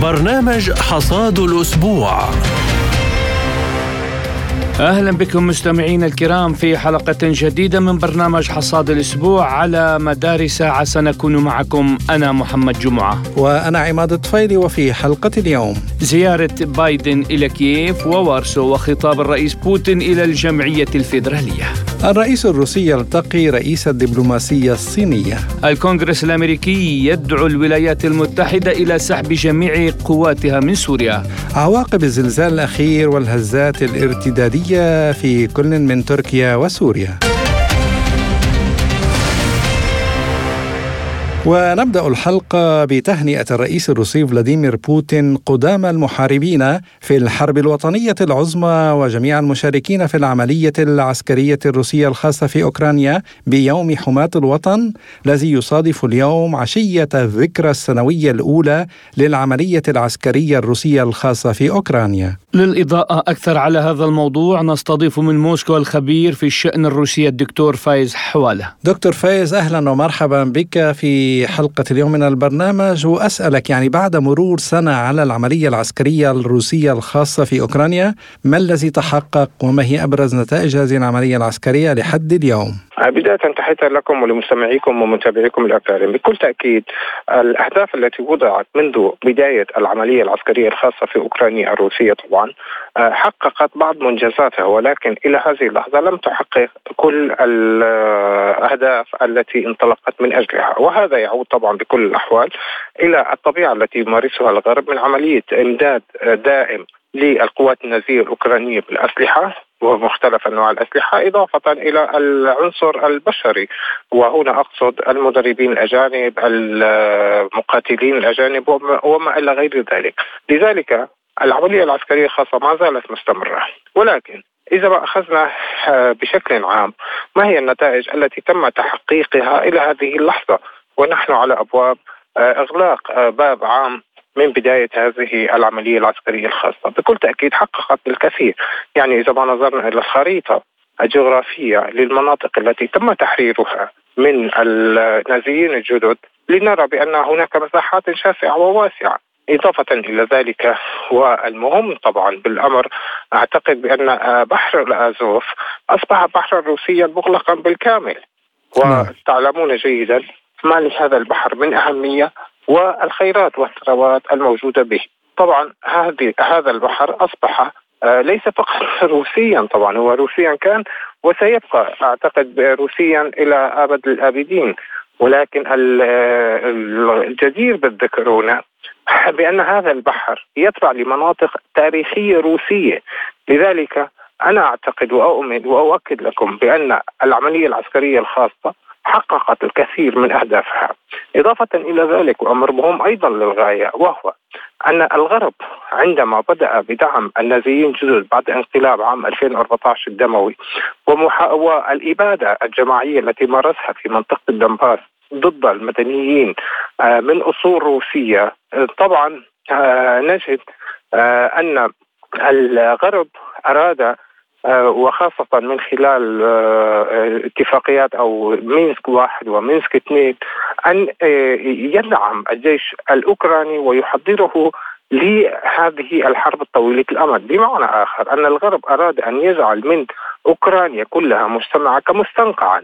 برنامج حصاد الأسبوع. أهلا بكم مستمعينا الكرام في حلقة جديدة من برنامج حصاد الأسبوع على مدار ساعة. سنكون معكم أنا محمد جمعة. وأنا عماد الطفيلي وفي حلقة اليوم. زيارة بايدن إلى كييف ووارسو وخطاب الرئيس بوتين إلى الجمعية الفيدرالية. الرئيس الروسي يلتقي رئيس الدبلوماسية الصينية. الكونغرس الأمريكي يدعو الولايات المتحدة إلى سحب جميع قواتها من سوريا. عواقب الزلزال الأخير والهزات الارتدادية في كل من تركيا وسوريا. ونبدأ الحلقة بتهنئة الرئيس الروسي فلاديمير بوتين قدام المحاربين في الحرب الوطنية العظمى وجميع المشاركين في العملية العسكرية الروسية الخاصة في أوكرانيا بيوم حماة الوطن الذي يصادف اليوم عشية الذكرى السنوية الأولى للعملية العسكرية الروسية الخاصة في أوكرانيا. للإضاءة أكثر على هذا الموضوع نستضيف من موسكو الخبير في الشأن الروسي الدكتور فايز حواله. دكتور فايز أهلا ومرحبا بك في حلقة اليوم من البرنامج وأسألك يعني بعد مرور سنة على العملية العسكرية الروسية الخاصة في أوكرانيا ما الذي تحقق وما هي أبرز نتائج هذه العملية العسكرية لحد اليوم؟ بداية تحية لكم ولمستمعيكم ومتابعيكم الأكارم بكل تأكيد الأهداف التي وضعت منذ بداية العملية العسكرية الخاصة في أوكرانيا الروسية طبعا حققت بعض منجزاتها ولكن إلى هذه اللحظة لم تحقق كل الأهداف التي انطلقت من أجلها وهذا يعود طبعا بكل الأحوال إلى الطبيعة التي يمارسها الغرب من عملية إمداد دائم للقوات النازية الأوكرانية بالأسلحة ومختلف أنواع الأسلحة إضافة إلى العنصر البشري. وهنا أقصد المدربين الأجانب المقاتلين الأجانب وما إلى غير ذلك. لذلك العملية العسكرية الخاصة ما زالت مستمرة. ولكن إذا ما أخذنا بشكل عام ما هي النتائج التي تم تحقيقها إلى هذه اللحظة؟ ونحن على أبواب إغلاق باب عام من بداية هذه العملية العسكرية الخاصة. بكل تأكيد حققت الكثير. يعني إذا ما نظرنا إلى الخريطة الجغرافية للمناطق التي تم تحريرها من النازيين الجدد لنرى بأن هناك مساحات شاسعة وواسعة. إضافة إلى ذلك والمهم طبعا بالأمر. أعتقد بأن بحر الآزوف أصبح بحرا روسيا مغلقا بالكامل. وتعلمون جيدا ما لهذا البحر من أهمية والخيرات والثروات الموجودة به. طبعا هذه هذا البحر أصبح ليس فقط روسيا طبعا هو روسيا كان وسيبقى. أعتقد روسيا إلى أبد الآبدين. ولكن الجدير بالذكر هنا بأن هذا البحر يتبع لمناطق تاريخية روسية. لذلك أنا أعتقد وأؤمن وأؤكد لكم بأن العملية العسكرية الخاصة حققت الكثير من أهدافها. إضافة إلى ذلك وامر مهم أيضا للغاية وهو أن الغرب عندما بدأ بدعم النازيين جدد بعد انقلاب عام 2014 الدموي ومحا... والإبادة الجماعية التي مارسها في منطقة الدنباس ضد المدنيين من أصول روسية طبعا نجد أن الغرب أراد وخاصة من خلال اتفاقيات أو مينسك واحد ومينسك اثنين أن يدعم الجيش الأوكراني ويحضره لهذه الحرب الطويلة الأمد. بمعنى آخر أن الغرب أراد أن يجعل من أوكرانيا كلها مجتمعة كمستنقعا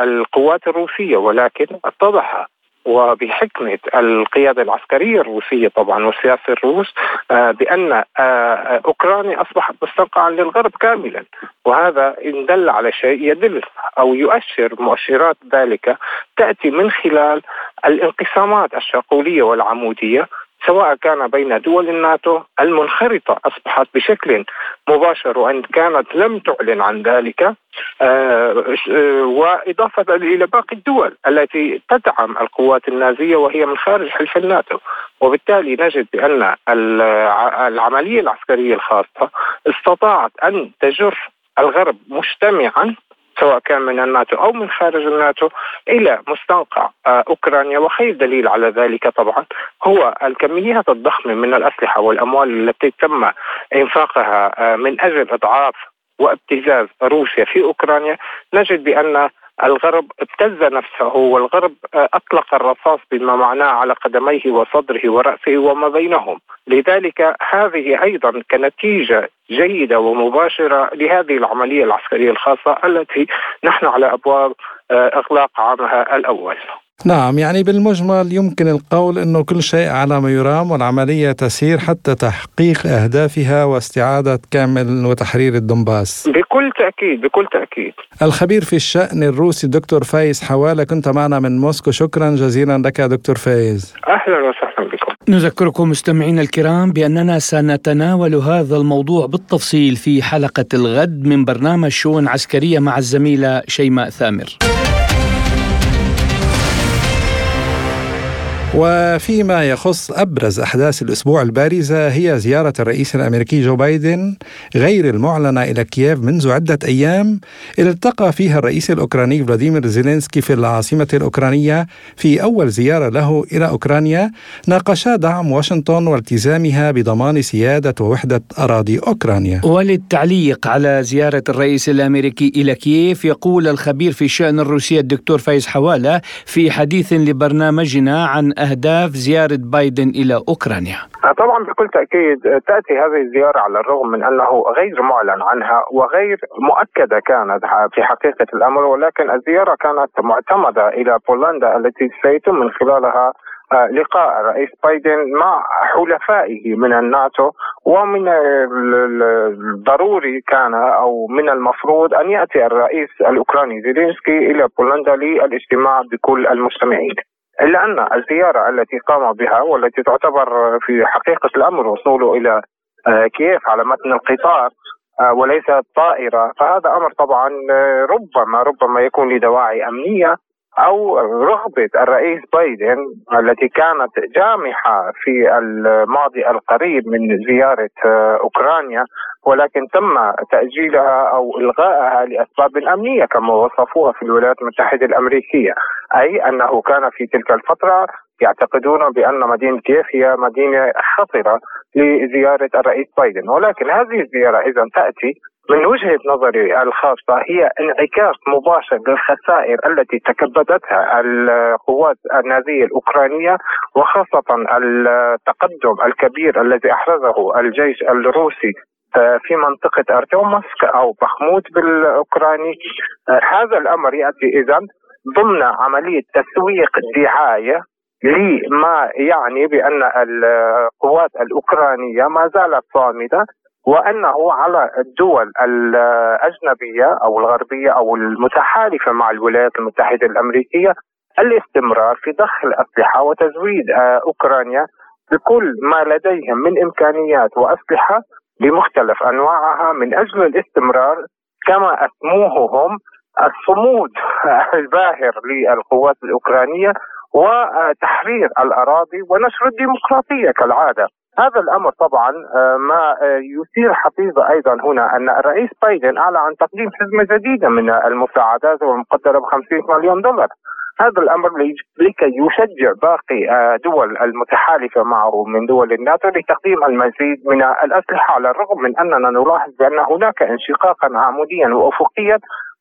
للقوات الروسية ولكن اتضح وبحكمة القيادة العسكرية الروسية طبعا والسياسة الروس بأن أوكرانيا أصبحت مستنقعا للغرب كاملا. وهذا إن دل على شيء يدل أو يؤشر مؤشرات ذلك تأتي من خلال الانقسامات الشاقولية والعمودية سواء كان بين دول الناتو المنخرطة أصبحت بشكل مباشر وإن كانت لم تعلن عن ذلك وإضافة إلى باقي الدول التي تدعم القوات النازية وهي من خارج حلف الناتو. وبالتالي نجد بأن العملية العسكرية الخاصة استطاعت أن تجر الغرب مجتمعا سواء كان من الناتو أو من خارج الناتو إلى مستنقع أوكرانيا. وخير دليل على ذلك طبعا هو الكميات الضخمة من الأسلحة والأموال التي تم إنفاقها من أجل إضعاف وابتزاز روسيا في أوكرانيا. نجد بأن الغرب ابتز نفسه والغرب أطلق الرصاص بما معناه على قدميه وصدره ورأسه وما بينهم، لذلك هذه أيضا كنتيجة جيدة ومباشرة لهذه العملية العسكرية الخاصة التي نحن على أبواب إغلاق عامها الأول. نعم يعني بالمجمل يمكن القول إنه كل شيء على ما يرام والعملية تسير حتى تحقيق أهدافها واستعادة كامل وتحرير الدنباس. بكل تأكيد بكل تأكيد. الخبير في الشأن الروسي الدكتور فايز حوالة كنت معنا من موسكو شكرا جزيلا لك دكتور فايز. أهلا وسهلا بكم. نذكركم مستمعينا الكرام بأننا سنتناول هذا الموضوع بالتفصيل في حلقة الغد من برنامج شؤون عسكرية مع الزميلة شيماء ثامر. وفيما يخص أبرز أحداث الأسبوع البارزة هي زيارة الرئيس الأمريكي جو بايدن غير المعلنة إلى كييف منذ عدة أيام التقى فيها الرئيس الأوكراني فلاديمير زيلينسكي في العاصمة الأوكرانية في أول زيارة له إلى أوكرانيا ناقشا دعم واشنطن والتزامها بضمان سيادة ووحدة أراضي أوكرانيا. وللتعليق على زيارة الرئيس الأمريكي إلى كييف يقول الخبير في الشأن الروسي الدكتور فايز حوالة في حديث لبرنامجنا عن أهداف زيارة بايدن إلى أوكرانيا؟ طبعا بكل تأكيد تأتي هذه الزيارة على الرغم من أنه غير معلن عنها وغير مؤكدة كانت في حقيقة الأمر ولكن الزيارة كانت معتمدة إلى بولندا التي سيتم من خلالها آه، لقاء الرئيس بايدن مع حلفائه من الناتو ومن الضروري كان أو من المفروض أن يأتي الرئيس الأوكراني زيلينسكي إلى بولندا للاجتماع بكل المستمعين. إلا أن الزياره التي قام بها والتي تعتبر في حقيقة الأمر وصوله إلى آه، كييف على متن القطار آه، وليس طائرة فهذا أمر طبعا آه، ربما ربما يكون لدواعي أمنية أو رغبة الرئيس بايدن التي كانت جامحة في الماضي القريب من زيارة أوكرانيا ولكن تم تأجيلها أو إلغائها لأسباب أمنية كما وصفوها في الولايات المتحدة الأمريكية. أي أنه كان في تلك الفترة يعتقدون بأن مدينة كييف هي مدينة خطرة لزيارة الرئيس بايدن. ولكن هذه الزيارة اذا تأتي من وجهة نظري الخاصة هي انعكاس مباشر للخسائر التي تكبدتها القوات النازية الأوكرانية وخاصة التقدم الكبير الذي أحرزه الجيش الروسي في منطقة أرتومسك أو بخموت بالأوكراني. هذا الأمر يأتي إذا ضمن عملية تسويق دعاية لما يعني بأن القوات الأوكرانية ما زالت صامدة. وأنه على الدول الأجنبية أو الغربية أو المتحالفة مع الولايات المتحدة الأمريكية الاستمرار في ضخ الاسلحه وتزويد آه، أوكرانيا بكل ما لديهم من إمكانيات وأسلحة بمختلف أنواعها من أجل الاستمرار كما اسموه هم الصمود الباهر للقوات الأوكرانية وتحرير الأراضي ونشر الديمقراطية كالعادة. هذا الأمر طبعا آه، ما آه، يثير حفيظه أيضا هنا أن الرئيس بايدن أعلن عن تقديم حزمة جديدة من المساعدات والمقدره ب 50 مليون دولار. هذا الأمر لكي يشجع باقي آه، دول المتحالفة معه من دول الناتو لتقديم المزيد من الأسلحة على الرغم من أننا نلاحظ بأن هناك انشقاقا عموديا وافقيا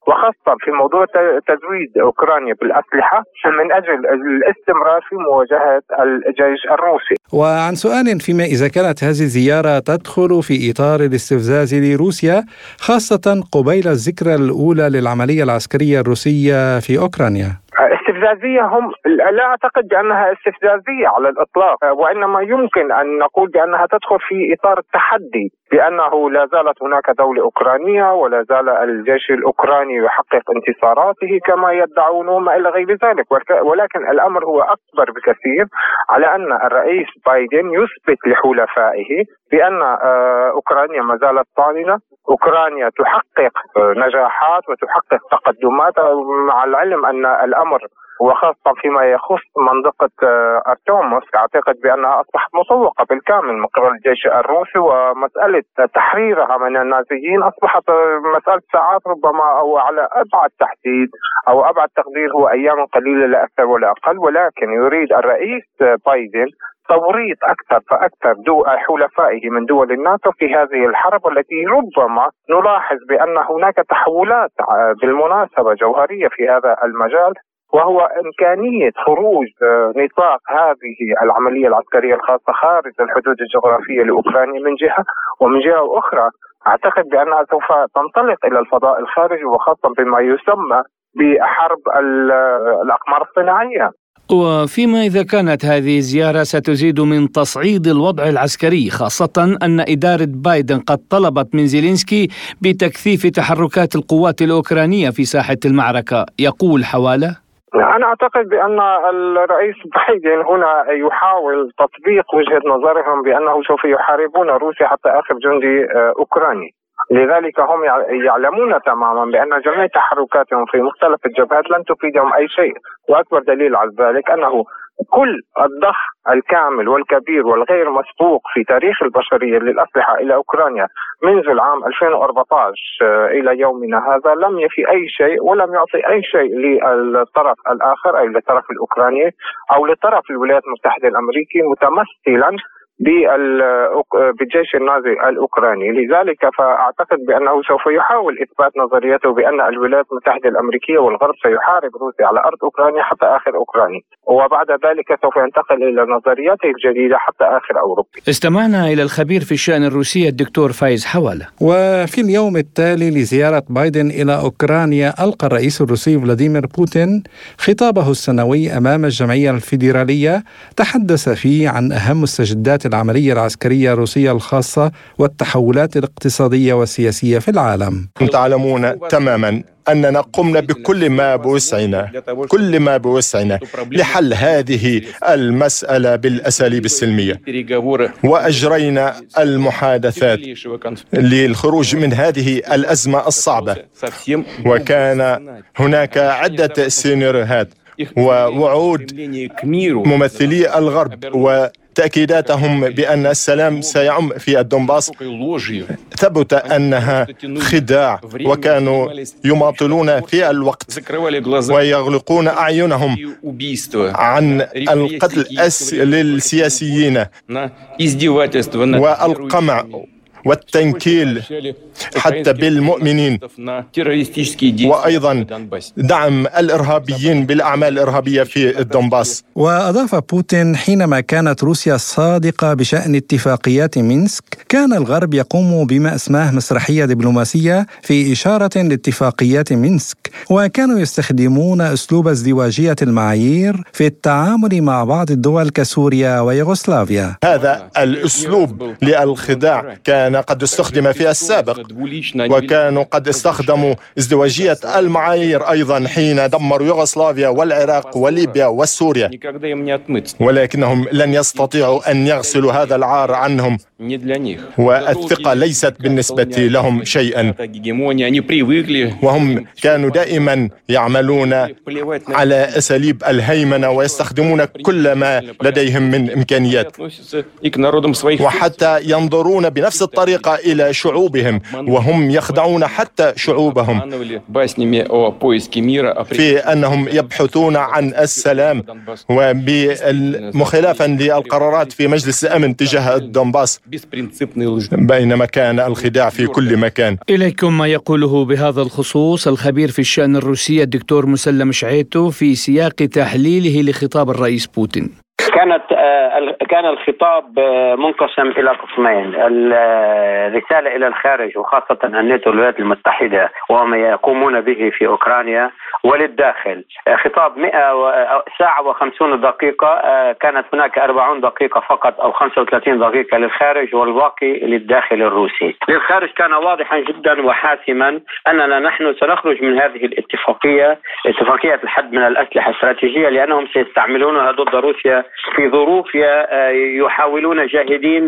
وخاصة في موضوع تزويد أوكرانيا بالأسلحة من أجل الاستمرار في مواجهة الجيش الروسي. وعن سؤال فيما إذا كانت هذه الزيارة تدخل في إطار الاستفزاز لروسيا خاصة قبيل الذكرى الأولى للعملية العسكرية الروسية في أوكرانيا. استفزازيه هم لا أعتقد بأنها استفزازية على الإطلاق وإنما يمكن أن نقول بأنها تدخل في إطار التحدي بانه لا زالت هناك دولة أوكرانية ولا زال الجيش الأوكراني يحقق انتصاراته كما يدعون وما إلى غير ذلك ولكن الأمر هو أكبر بكثير على أن الرئيس بايدن يثبت لحلفائه بأن آه، أوكرانيا ما زالت طامنة أوكرانيا تحقق نجاحات وتحقق تقدمات مع العلم أن الأمر وخاصة فيما يخص منطقة آه، أرتوموسك أعتقد بأنها أصبحت مطوقة بالكامل من قبل الجيش الروسي ومسألة تحريرها من النازيين أصبحت آه، مسألة ساعات ربما أو على أبعد تحديد أو أبعد تقدير هو أيام قليلة لا أكثر ولا أقل ولكن يريد الرئيس بايدن توريط أكثر فأكثر دول حلفائه من دول الناتو في هذه الحرب التي ربما نلاحظ بأن هناك تحولات بالمناسبة جوهرية في هذا المجال. وهو إمكانية خروج آه، نطاق هذه العملية العسكرية الخاصة خارج الحدود الجغرافية لأوكرانيا من جهة ومن جهة أخرى. أعتقد بأنها سوف تنطلق إلى الفضاء الخارجي وخاصة بما يسمى بحرب الأقمار الصناعية. وفيما إذا كانت هذه الزيارة ستزيد من تصعيد الوضع العسكري خاصة أن إدارة بايدن قد طلبت من زيلينسكي بتكثيف تحركات القوات الأوكرانية في ساحة المعركة. يقول حوالة أنا أعتقد بأن الرئيس بايدن هنا يحاول تطبيق وجهة نظرهم بأنه سوف يحاربون روسيا حتى آخر جندي آه، أوكراني. لذلك هم يعلمون تماما بأن جميع تحركاتهم في مختلف الجبهات لن تفيدهم أي شيء. وأكبر دليل على ذلك أنه كل الضخ الكامل والكبير والغير مسبوق في تاريخ البشرية للأسلحة إلى أوكرانيا منذ العام 2014 آه، إلى يومنا هذا لم يفي أي شيء ولم يعطي أي شيء للطرف الآخر اي للطرف الأوكراني أو لطرف الولايات المتحدة الامريكيه متمثلا بالجيش النازي الأوكراني، لذلك فأعتقد بأنه سوف يحاول إثبات نظريته بأن الولايات المتحدة الأمريكية والغرب سيحارب روسيا على أرض أوكرانيا حتى آخر اوكراني، وبعد ذلك سوف ينتقل إلى نظرياته الجديدة حتى آخر اوروبي. استمعنا إلى الخبير في الشأن الروسي الدكتور فايز حوالة. وفي اليوم التالي لزيارة بايدن إلى أوكرانيا ألقى الرئيس الروسي فلاديمير بوتين خطابه السنوي أمام الجمعية الفيدرالية تحدث فيه عن أهم مستجدات العملية العسكرية الروسية الخاصة والتحولات الاقتصادية والسياسية في العالم. تعلمون تماما أننا قمنا بكل ما بوسعنا كل ما بوسعنا لحل هذه المسألة بالأساليب السلمية. وأجرينا المحادثات للخروج من هذه الأزمة الصعبة. وكان هناك عدة سيناريوهات ووعود ممثلي الغرب و تأكيداتهم بأن السلام سيعم في الدنباس ثبت أنها خداع وكانوا يماطلون في الوقت ويغلقون أعينهم عن القتل للسياسيين والقمع. والتنكيل حتى بالمؤمنين. وأيضا دعم الإرهابيين بالأعمال الإرهابية في الدنباس وأضاف بوتين حينما كانت روسيا صادقة بشأن اتفاقيات مينسك كان الغرب يقوم بما أسماه مسرحية دبلوماسية في إشارة لاتفاقيات مينسك وكانوا يستخدمون أسلوب ازدواجية المعايير في التعامل مع بعض الدول كسوريا ويوغوسلافيا. هذا الأسلوب للخداع كان قد استخدم في السابق وكانوا قد استخدموا ازدواجية المعايير أيضا حين دمروا يوغوسلافيا والعراق وليبيا وسوريا ولكنهم لن يستطيعوا أن يغسلوا هذا العار عنهم. والثقة ليست بالنسبة لهم شيئا وهم كانوا دائما يعملون على أساليب الهيمنة ويستخدمون كل ما لديهم من إمكانيات وحتى ينظرون بنفس الطريقة إلى شعوبهم وهم يخدعون حتى شعوبهم في أنهم يبحثون عن السلام ومخالفا للقرارات في مجلس الأمن تجاه الدنباس بينما كان الخداع في كل مكان. إليكم ما يقوله بهذا الخصوص الخبير في الشأن الروسي الدكتور مسلم شعيتو في سياق تحليله لخطاب الرئيس بوتين. كانت آه، كان الخطاب آه، منقسم إلى قسمين الرساله إلى الخارج وخاصة الناتو الولايات المتحدة وما يقومون به في أوكرانيا وللداخل. آه، خطاب 100 ساعة و50 دقيقة كانت هناك 40 دقيقة فقط أو 35 دقيقة للخارج والباقي للداخل الروسي. للخارج كان واضحا جدا وحاسما أننا نحن سنخرج من هذه الاتفاقية اتفاقية الحد من الأسلحة الاستراتيجيه لأنهم سيستعملونها ضد روسيا في ظروف يحاولون جاهدين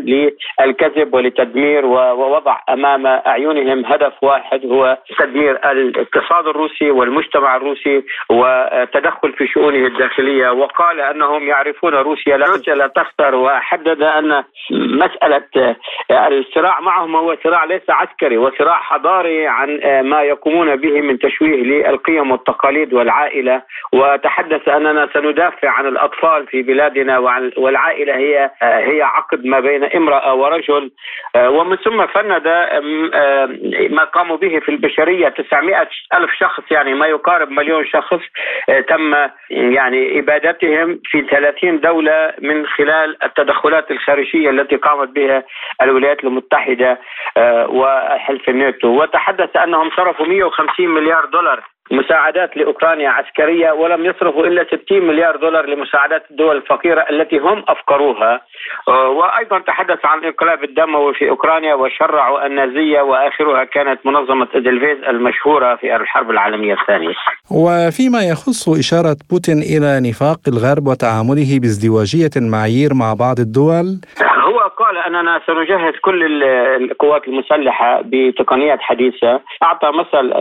للكذب ولتدمير ووضع أمام أعينهم هدف واحد هو تدمير الاقتصاد الروسي والمجتمع الروسي وتدخل في شؤونه الداخلية. وقال أنهم يعرفون روسيا لا تخسر وحدد أن مسألة الصراع معهم هو صراع ليس عسكري وصراع حضاري عن ما يقومون به من تشويه للقيم والتقاليد والعائلة. وتحدث أننا سندافع عن الأطفال في بلاد أولادنا والعائلة هي هي عقد ما بين امرأة ورجل. ومن ثم فند ما قاموا به في البشرية 900 ألف شخص يعني ما يقارب مليون شخص تم يعني إبادتهم في 30 دولة من خلال التدخلات الخارجية التي قامت بها الولايات المتحدة وحلف الناتو. وتحدث أنهم صرفوا 150 مليار دولار مساعدات لأوكرانيا عسكرية ولم يصرفوا إلا 60 مليار دولار لمساعدات الدول الفقيرة التي هم افكروها آه، وأيضا تحدث عن الانقلاب الدموي في أوكرانيا وشرعوا النازية وآخرها كانت منظمة ادلفيز المشهورة في الحرب العالمية الثانية. وفيما يخص إشارة بوتين إلى نفاق الغرب وتعامله بازدواجية المعايير مع بعض الدول قال أننا سنجهز كل القوات المسلحة بتقنيات حديثة، أعطى مثل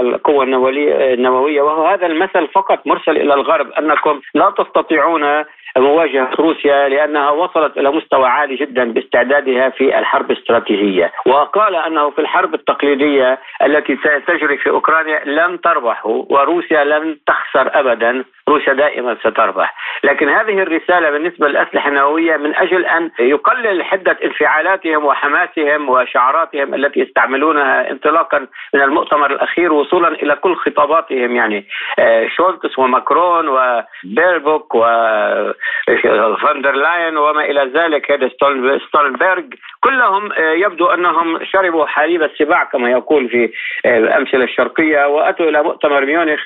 القوة النووية وهو هذا المثل فقط مرسل إلى الغرب أنكم لا تستطيعون مواجهة روسيا لأنها وصلت إلى مستوى عالي جدا باستعدادها في الحرب الاستراتيجية، وقال أنه في الحرب التقليدية التي ستجري في أوكرانيا لن تربحوا وروسيا لن تخسر ابدا، روسيا دائما ستربح، لكن هذه الرسالة بالنسبة للأسلحة النووية من أجل أن يقلل حدة انفعالاتهم وحماسهم وشعاراتهم التي يستعملون انطلاقا من المؤتمر الأخير وصولا إلى كل خطاباتهم يعني آه، شولتس وماكرون وبيربوك وفاندر لاين وما إلى ذلك ستولنبرغ. كلهم آه، يبدو أنهم شربوا حليب السباع كما يقول في آه، الأمثلة الشرقية. وأتوا إلى مؤتمر ميونخ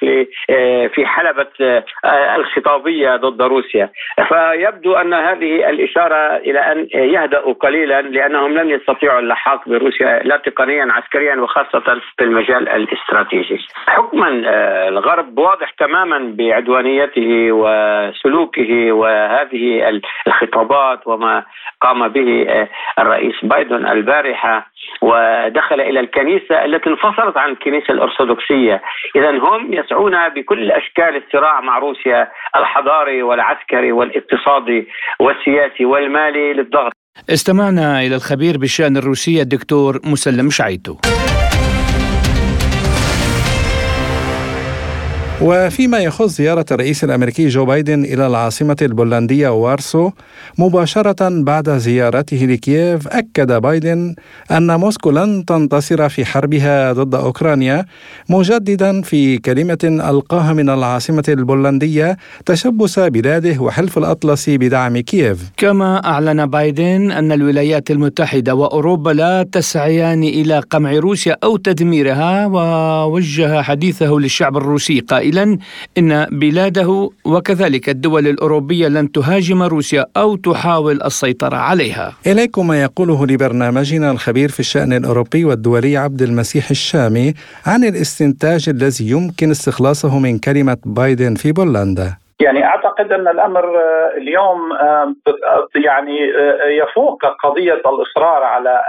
في حلبة الخطابية ضد روسيا. فيبدو أن هذه الإشارة إلى أن يهدأوا قليلا لأنهم لن يستطيعوا اللحاق بروسيا لا تقنيا عسكريا وخاصة في المجال الاستراتيجي. حكما آه، الغرب واضح تماما بعدوانيته وسلوكه وهذه الخطابات وما قام به آه، الرئيس بايدن البارحة. ودخل إلى الكنيسة التي انفصلت عن الكنيسة الأرثوذكسية، اذا هم يسعون بكل أشكال الصراع مع روسيا الحضاري والعسكري والاقتصادي والسياسي والمالي للضغط. استمعنا إلى الخبير بالشأن الروسي الدكتور مسلم شعيتو. وفيما يخص زيارة الرئيس الأمريكي جو بايدن إلى العاصمة البولندية وارسو مباشرة بعد زيارته لكييف أكد بايدن أن موسكو لن تنتصر في حربها ضد أوكرانيا مجددا في كلمة ألقاها من العاصمة البولندية تشبث بلاده وحلف الأطلسي بدعم كييف. كما أعلن بايدن أن الولايات المتحدة وأوروبا لا تسعيان إلى قمع روسيا أو تدميرها ووجه حديثه للشعب الروسي قائلا. قائلا إن بلاده وكذلك الدول الأوروبية لن تهاجم روسيا أو تحاول السيطرة عليها. إليكم ما يقوله لبرنامجنا الخبير في الشأن الأوروبي والدولي عبد المسيح الشامي عن الاستنتاج الذي يمكن استخلاصه من كلمة بايدن في بولندا. يعني أعتقد أن الأمر آه، اليوم آه، يعني آه، يفوق قضية الإصرار على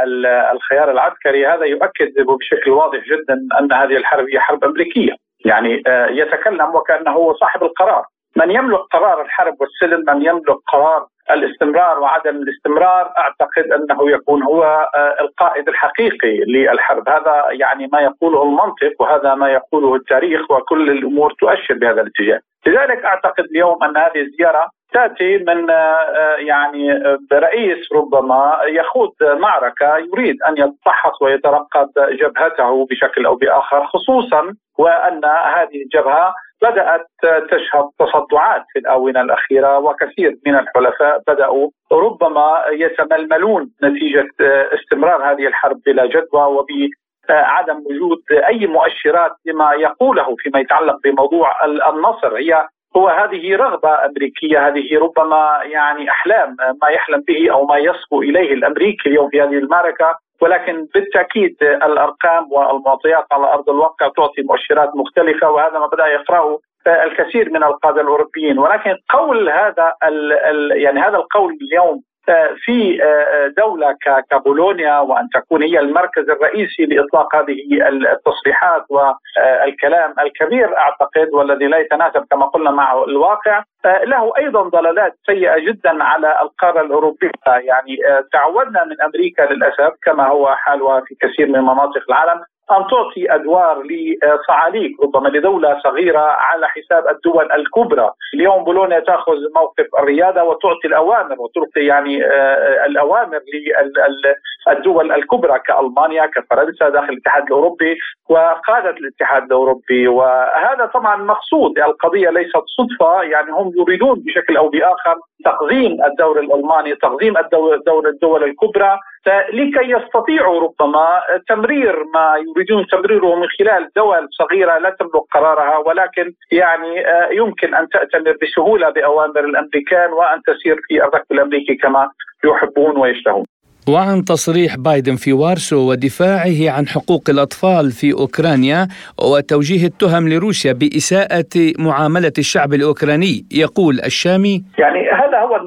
الخيار العسكري. هذا يؤكد بشكل واضح جدا أن هذه الحرب هي حرب أمريكية. يعني آه، يتكلم وكأنه هو صاحب القرار. من يملك قرار الحرب والسلم من يملك قرار الاستمرار وعدم الاستمرار أعتقد أنه يكون هو آه، القائد الحقيقي للحرب. هذا يعني ما يقوله المنطق وهذا ما يقوله التاريخ وكل الأمور تؤشر بهذا الاتجاه. لذلك أعتقد اليوم أن هذه الزيارة تاتي من آه، يعني رئيس ربما يخوض معركة يريد أن يتفحص ويترقب جبهته بشكل أو بآخر خصوصا وأن هذه الجبهة بدأت تشهد تصدعات في الآونة الأخيرة وكثير من الحلفاء بدأوا ربما يتململون نتيجة استمرار هذه الحرب بلا جدوى وب عدم وجود أي مؤشرات لما يقوله فيما يتعلق بموضوع النصر. هي هو هذه رغبة أمريكية هذه ربما يعني أحلام ما يحلم به أو ما يصبو إليه الأمريكي اليوم في هذه المعركة. ولكن بالتأكيد الأرقام والمعطيات على أرض الواقع تعطي مؤشرات مختلفة وهذا ما بدأ يقرأه الكثير من القادة الأوروبيين. ولكن قول هذا يعني هذا القول اليوم في دولة كبولونيا وأن تكون هي المركز الرئيسي لإطلاق هذه التصريحات والكلام الكبير أعتقد والذي لا يتناسب كما قلنا مع الواقع له أيضا ضلالات سيئة جدا على القارة الأوروبية. يعني تعودنا من أمريكا للأسف كما هو حالها في كثير من مناطق العالم ان تعطي أدوار لصعاليك ربما لدولة صغيرة على حساب الدول الكبرى، اليوم بولونيا تأخذ موقف الريادة وتعطي الأوامر وتعطي يعني آه، الأوامر للدول الكبرى كألمانيا كفرنسا داخل الاتحاد الأوروبي وقادة الاتحاد الأوروبي. وهذا طبعا مقصود. القضية ليست صدفة يعني هم يريدون بشكل أو بآخر تقديم الدور الألماني تقديم الدور دور الدول الكبرى. لكي يستطيعوا ربما تمرير ما يريدون تمريره من خلال دول صغيرة لا تملك قرارها ولكن يعني آه، يمكن أن تأتمر بسهولة بأوامر الأمريكان وأن تسير في الركب الأمريكي كما يحبون ويشتهون. وعن تصريح بايدن في وارسو ودفاعه عن حقوق الأطفال في أوكرانيا وتوجيه التهم لروسيا بإساءة معاملة الشعب الأوكراني يقول الشامي يعني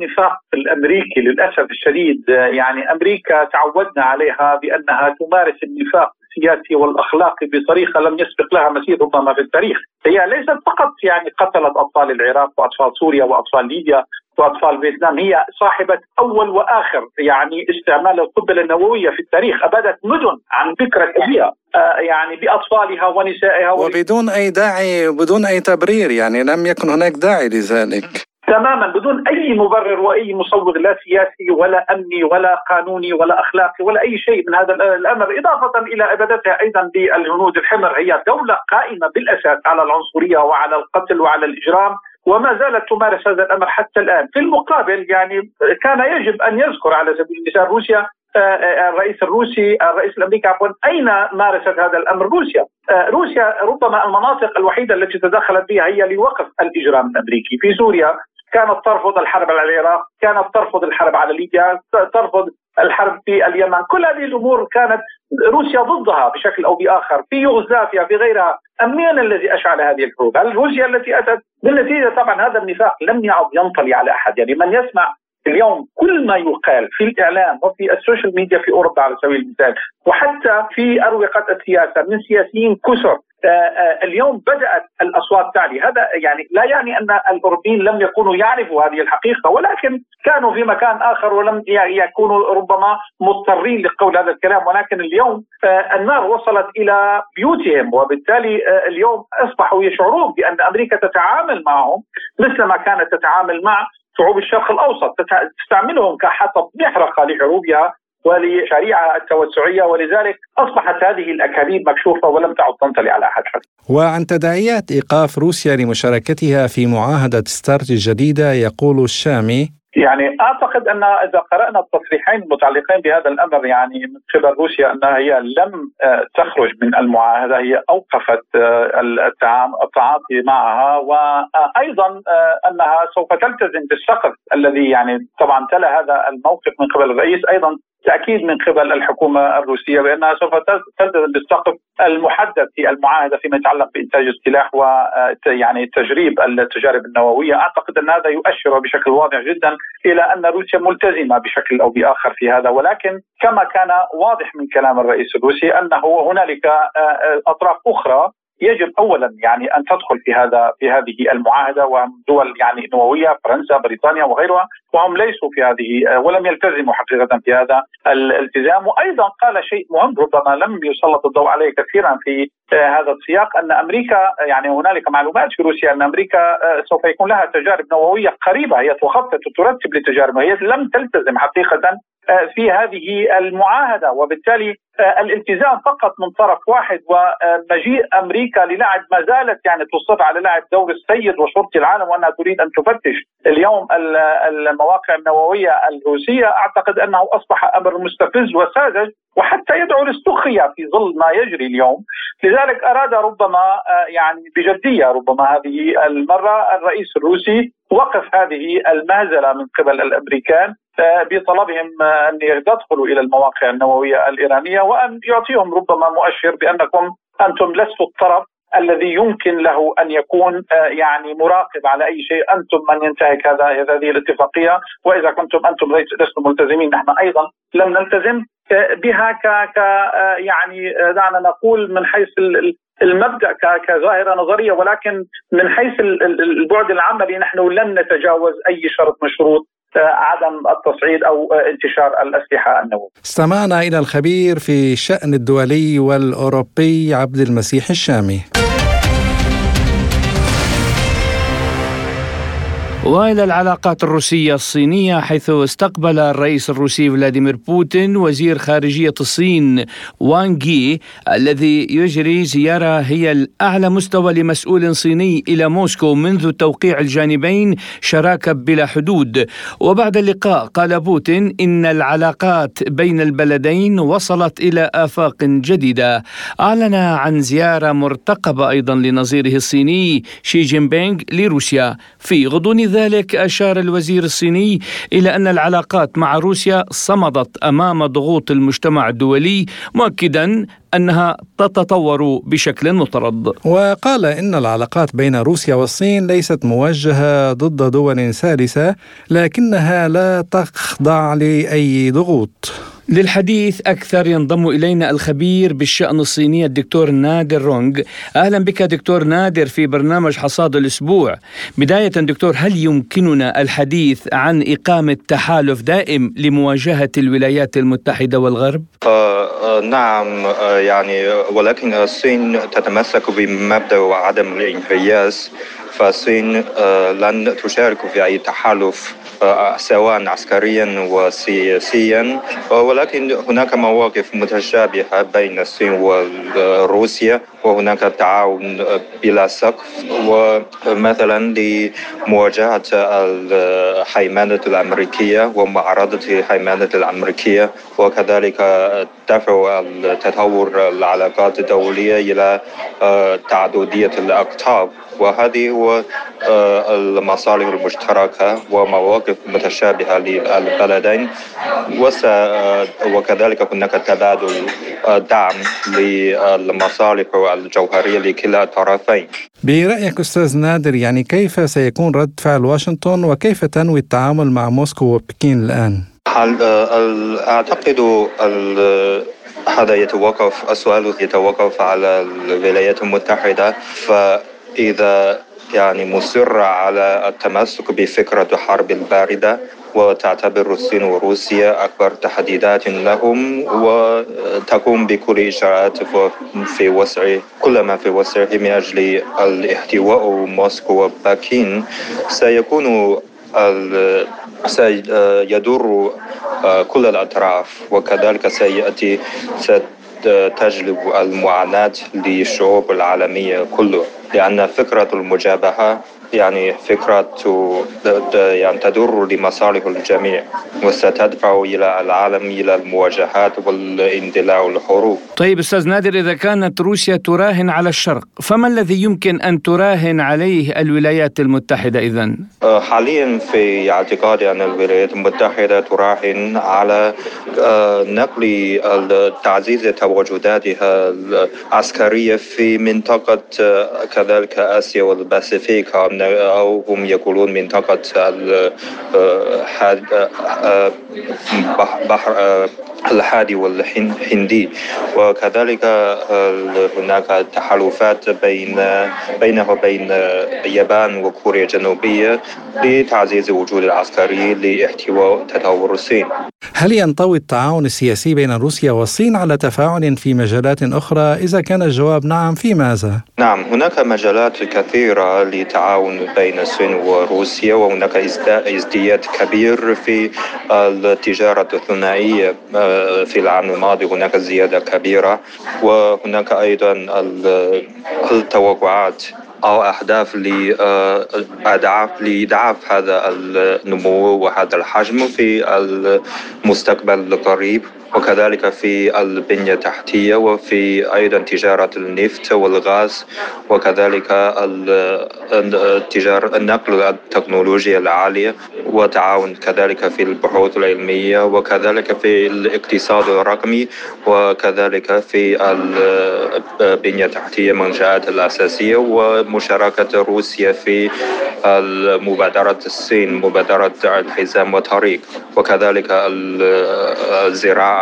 النفاق الأمريكي للأسف الشديد يعني أمريكا تعودنا عليها بأنها تمارس النفاق السياسي والأخلاقي بطريقة لم يسبق لها مثيل ربما في التاريخ، هي ليست فقط يعني قتلت أطفال العراق وأطفال سوريا وأطفال ليبيا وأطفال فيتنام هي صاحبه أول وآخر يعني استعمال القنبله النووية في التاريخ أبادت مدن عن فكرة كبيرة آه يعني بأطفالها ونسائها وبدون أي داعي بدون أي تبرير يعني لم يكن هناك داعي لذلك. تماما بدون أي مبرر وأي مصوغ لا سياسي ولا أمني ولا قانوني ولا أخلاقي ولا أي شيء من هذا الأمر إضافة إلى ابادتها أيضا بالهنود الحمر هي دولة قائمة بالأساس على العنصرية وعلى القتل وعلى الإجرام وما زالت تمارس هذا الأمر حتى الآن، في المقابل يعني كان يجب أن يذكر على سبيل المثال روسيا آه، آه، الرئيس الروسي الرئيس الأمريكي عفوا أين مارست هذا الأمر؟ روسيا؟ آه، روسيا ربما المناطق الوحيدة التي تدخلت بها هي لوقف الإجرام الأمريكي، في سوريا كانت ترفض الحرب على العراق، كانت ترفض الحرب على ليبيا، ترفض الحرب في اليمن، كل هذه الأمور كانت روسيا ضدها بشكل أو بآخر، في يوغوسلافيا في غيرها، من الذي أشعل هذه الحروب؟ هل روسيا التي أتت؟ بالنتيجة طبعا هذا النفاق لم يعد ينطلي على أحد، يعني من يسمع اليوم كل ما يقال في الإعلام وفي ال social media في أوروبا على سبيل المثال وحتى في أروقة السياسة من سياسيين كثر آه، آه، اليوم بدأت الأصوات تعلي. هذا يعني لا يعني أن الأوروبيين لم يكونوا يعرفوا هذه الحقيقة ولكن كانوا في مكان آخر ولم يكونوا ربما مضطرين لقول هذا الكلام. ولكن اليوم آه، النار وصلت إلى بيوتهم وبالتالي اليوم أصبحوا يشعرون بأن أمريكا تتعامل معهم مثل ما كانت تتعامل مع شعوب الشرق الأوسط تستعملهم كحطب محرقة لحروبها ولشريعة التوسعية ولذلك أصبحت هذه الأكاذيب مكشوفة ولم تعد تنطلي على أحد وعن تداعيات إيقاف روسيا لمشاركتها في معاهدة ستارت الجديدة يقول الشامي يعني أعتقد أن إذا قرأنا التصريحين المتعلقين بهذا الأمر يعني من قبل روسيا انها هي لم آه، تخرج من المعاهدة هي أوقفت آه، التعاطي معها وأيضا آه، أنها سوف تلتزم بالسقف الذي يعني طبعا تلا هذا الموقف من قبل الرئيس. أيضا تأكيد من قبل الحكومة الروسية بأنها سوف تلتزم بالسقف المحدد في المعاهدة فيما يتعلق بإنتاج السلاح و يعني تجريب التجارب النووية، أعتقد أن هذا يؤشر بشكل واضح جدا إلى أن روسيا ملتزمة بشكل أو بآخر في هذا، ولكن كما كان واضح من كلام الرئيس الروسي أنه هنالك أطراف أخرى يجب اولا يعني أن تدخل في هذا في هذه المعاهدة وهم دول يعني نووية فرنسا بريطانيا وغيرها وهم ليسوا في هذه ولم يلتزموا حقيقه في هذا الالتزام. وأيضا قال شيء مهم ربما لم يسلط الضوء عليه كثيرا في هذا السياق أن أمريكا يعني هنالك معلومات في روسيا أن أمريكا سوف يكون لها تجارب نووية قريبة هي تخطط وترتب لتجارب هي لم تلتزم حقيقه في هذه المعاهدة. وبالتالي آه، الالتزام فقط من طرف واحد ومجيء أمريكا للعب ما زالت يعني تصر على لعب دور السيد وشرطي العالم وأنها تريد أن تفتش اليوم المواقع النووية الروسية. أعتقد أنه أصبح أمر مستفز وساذج وحتى يدعو للسخريه في ظل ما يجري اليوم. لذلك أراد ربما آه، يعني بجدية ربما هذه المرة الرئيس الروسي وقف هذه المهزله من قبل الأمريكان بطلبهم أن يدخلوا إلى المواقع النووية الإيرانية وأن يعطيهم ربما مؤشر بأنكم أنتم لستوا الطرف الذي يمكن له أن يكون آه، يعني مراقب على أي شيء. أنتم من ينتهك هذا هذه الاتفاقية وإذا كنتم أنتم لستم ملتزمين نحن أيضا لم نلتزم. بها ك آه، يعني آه، دعنا نقول من حيث المبدأ كظاهرة نظرية ولكن من حيث البعد العملي نحن لن نتجاوز أي شرط مشروط عدم التصعيد أو انتشار الأسلحة النووية. استمعنا إلى الخبير في الشأن الدولي والأوروبي عبد المسيح الشامي. وإلى العلاقات الروسية الصينية حيث استقبل الرئيس الروسي فلاديمير بوتين وزير خارجية الصين وانغي الذي يجري زيارة هي الأعلى مستوى لمسؤول صيني إلى موسكو منذ توقيع الجانبين شراكة بلا حدود. وبعد اللقاء قال بوتين إن العلاقات بين البلدين وصلت إلى آفاق جديدة. أعلن عن زيارة مرتقبة أيضا لنظيره الصيني شي جين بينغ لروسيا في غضون ذلك. أشار الوزير الصيني إلى أن العلاقات مع روسيا صمدت أمام ضغوط المجتمع الدولي مؤكدا أنها تتطور بشكل مطرد. وقال إن العلاقات بين روسيا والصين ليست موجهة ضد دول ثالثة لكنها لا تخضع لأي ضغوط. للحديث أكثر ينضم إلينا الخبير بالشأن الصيني الدكتور نادر رونغ أهلا بك دكتور نادر في برنامج حصاد الأسبوع بداية دكتور هل يمكننا الحديث عن إقامة تحالف دائم لمواجهة الولايات المتحدة والغرب؟ آه آه نعم آه يعني ولكن الصين تتمسك بمبدأ عدم الانحياز فالصين آه لن تشارك في أي تحالف سواء عسكريا وسياسيا. ولكن هناك مواقف متشابهة بين الصين وروسيا وهناك تعاون بلا سقف. ومثلا لمواجهة الهيمنة الأمريكية ومعارضة الهيمنة الأمريكية وكذلك دفع تطور العلاقات الدولية إلى تعددية الأقطاب. وهذه هو المصالح المشتركة ومواقف متشابهة للبلدين وكذلك هناك تبادل دعم للمصالح الجوهرية لكلا الطرفين برأيك أستاذ نادر يعني كيف سيكون رد فعل واشنطن وكيف تنوي التعامل مع موسكو وبكين الآن؟ أعتقد هذا يتوقف السؤال يتوقف على الولايات المتحدة فإذا يعني مصرة على التمسك بفكرة الحرب الباردة وتعتبر الصين وروسيا أكبر تحديدات لهم وتقوم بكل إجراءات في وسع كل ما في وسعه من أجل الاحتواء موسكو وبكين سيكون سيدور كل الأطراف وكذلك سيأتي تجلب المعاناة للشعوب العالمية كله. لأن فكرة المجابهة يعني فكرة يعني تدور لمصالح الجميع وستدفع إلى العالم إلى المواجهات والاندلاع والحروب طيب أستاذ نادر إذا كانت روسيا تراهن على الشرق فما الذي يمكن أن تراهن عليه الولايات المتحدة إذا؟ حاليا في اعتقادي أن الولايات المتحدة تراهن على نقل تعزيز تواجداتها العسكرية في منطقة كذلك آسيا والباسيفيك أو هم يقولون منطقة بحر الحادي والهندي وكذلك هناك تحالفات بين بينه وبين اليابان وكوريا الجنوبية لتعزيز الوجود العسكري لاحتواء تطور الصين هل ينطوي التعاون السياسي بين روسيا والصين على تفاعل في مجالات أخرى؟ إذا كان الجواب نعم في ماذا؟ نعم هناك مجالات كثيرة للتعاون بين الصين وروسيا وهناك ازدياد كبير في التجارة الثنائية في العام الماضي هناك زيادة كبيرة وهناك أيضا التوقعات أو أهداف لأضعاف لإضعاف هذا النمو وهذا الحجم في المستقبل القريب. وكذلك في البنية التحتية وفي أيضا تجارة النفط والغاز وكذلك التجارة النقل التكنولوجيا العالية وتعاون كذلك في البحوث العلمية وكذلك في الاقتصاد الرقمي وكذلك في البنية التحتية منشآت الأساسية ومشاركة روسيا في مبادرة الصين مبادرة الحزام والطريق وكذلك الزراعة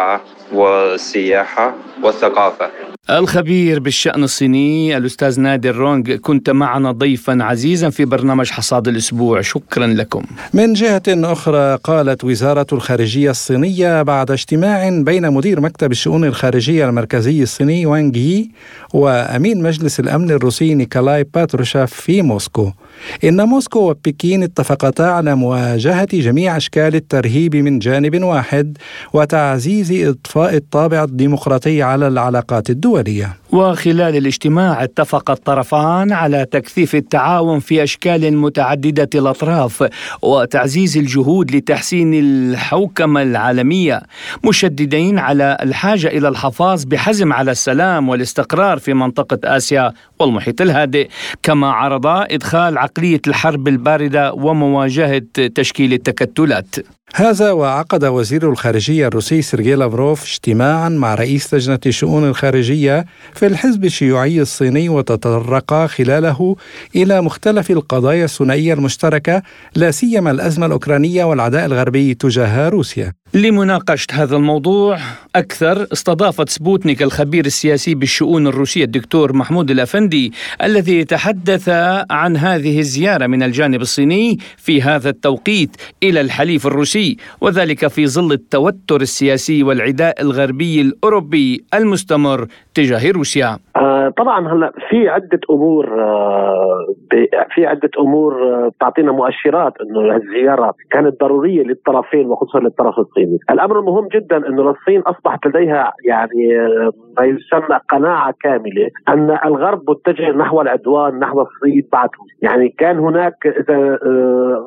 والسياحة والثقافة. الخبير بالشأن الصيني الأستاذ نادر رونغ كنت معنا ضيفا عزيزا في برنامج حصاد الأسبوع. شكرا لكم. من جهة أخرى قالت وزارة الخارجية الصينية بعد اجتماع بين مدير مكتب الشؤون الخارجية المركزي الصيني وانغ يي وأمين مجلس الأمن الروسي نيكولاي باتروشاف في موسكو. إن موسكو وبكين اتفقتا على مواجهة جميع أشكال الترهيب من جانب واحد وتعزيز إضفاء الطابع الديمقراطي على العلاقات الدولية. وخلال الاجتماع اتفق الطرفان على تكثيف التعاون في أشكال متعددة الأطراف وتعزيز الجهود لتحسين الحوكمة العالمية مشددين على الحاجة إلى الحفاظ بحزم على السلام والاستقرار في منطقة آسيا والمحيط الهادئ. كما عرض إدخال عقلية الحرب الباردة ومواجهة تشكيل التكتلات. هذا وعقد وزير الخارجية الروسي سيرجي لافروف اجتماعا مع رئيس لجنة الشؤون الخارجية في الحزب الشيوعي الصيني وتطرق خلاله إلى مختلف القضايا الثنائية المشتركة لا سيما الأزمة الأوكرانية والعداء الغربي تجاه روسيا. لمناقشة هذا الموضوع أكثر استضافت سبوتنيك الخبير السياسي بالشؤون الروسية الدكتور محمود الأفندي الذي تحدث عن هذه الزيارة من الجانب الصيني في هذا التوقيت إلى الحليف الروسي وذلك في ظل التوتر السياسي والعداء الغربي الأوروبي المستمر تجاه روسيا. طبعا هلا في عدة أمور آه في عدة أمور آه تعطينا مؤشرات إنه الزيارة كانت ضرورية للطرفين وخصوصا للطرف الصيني، الأمر المهم جدا إنه الصين أصبحت لديها يعني آه، ما يسمى قناعة كاملة أن الغرب متجه نحو العدوان نحو الصين بعد. يعني كان هناك إذا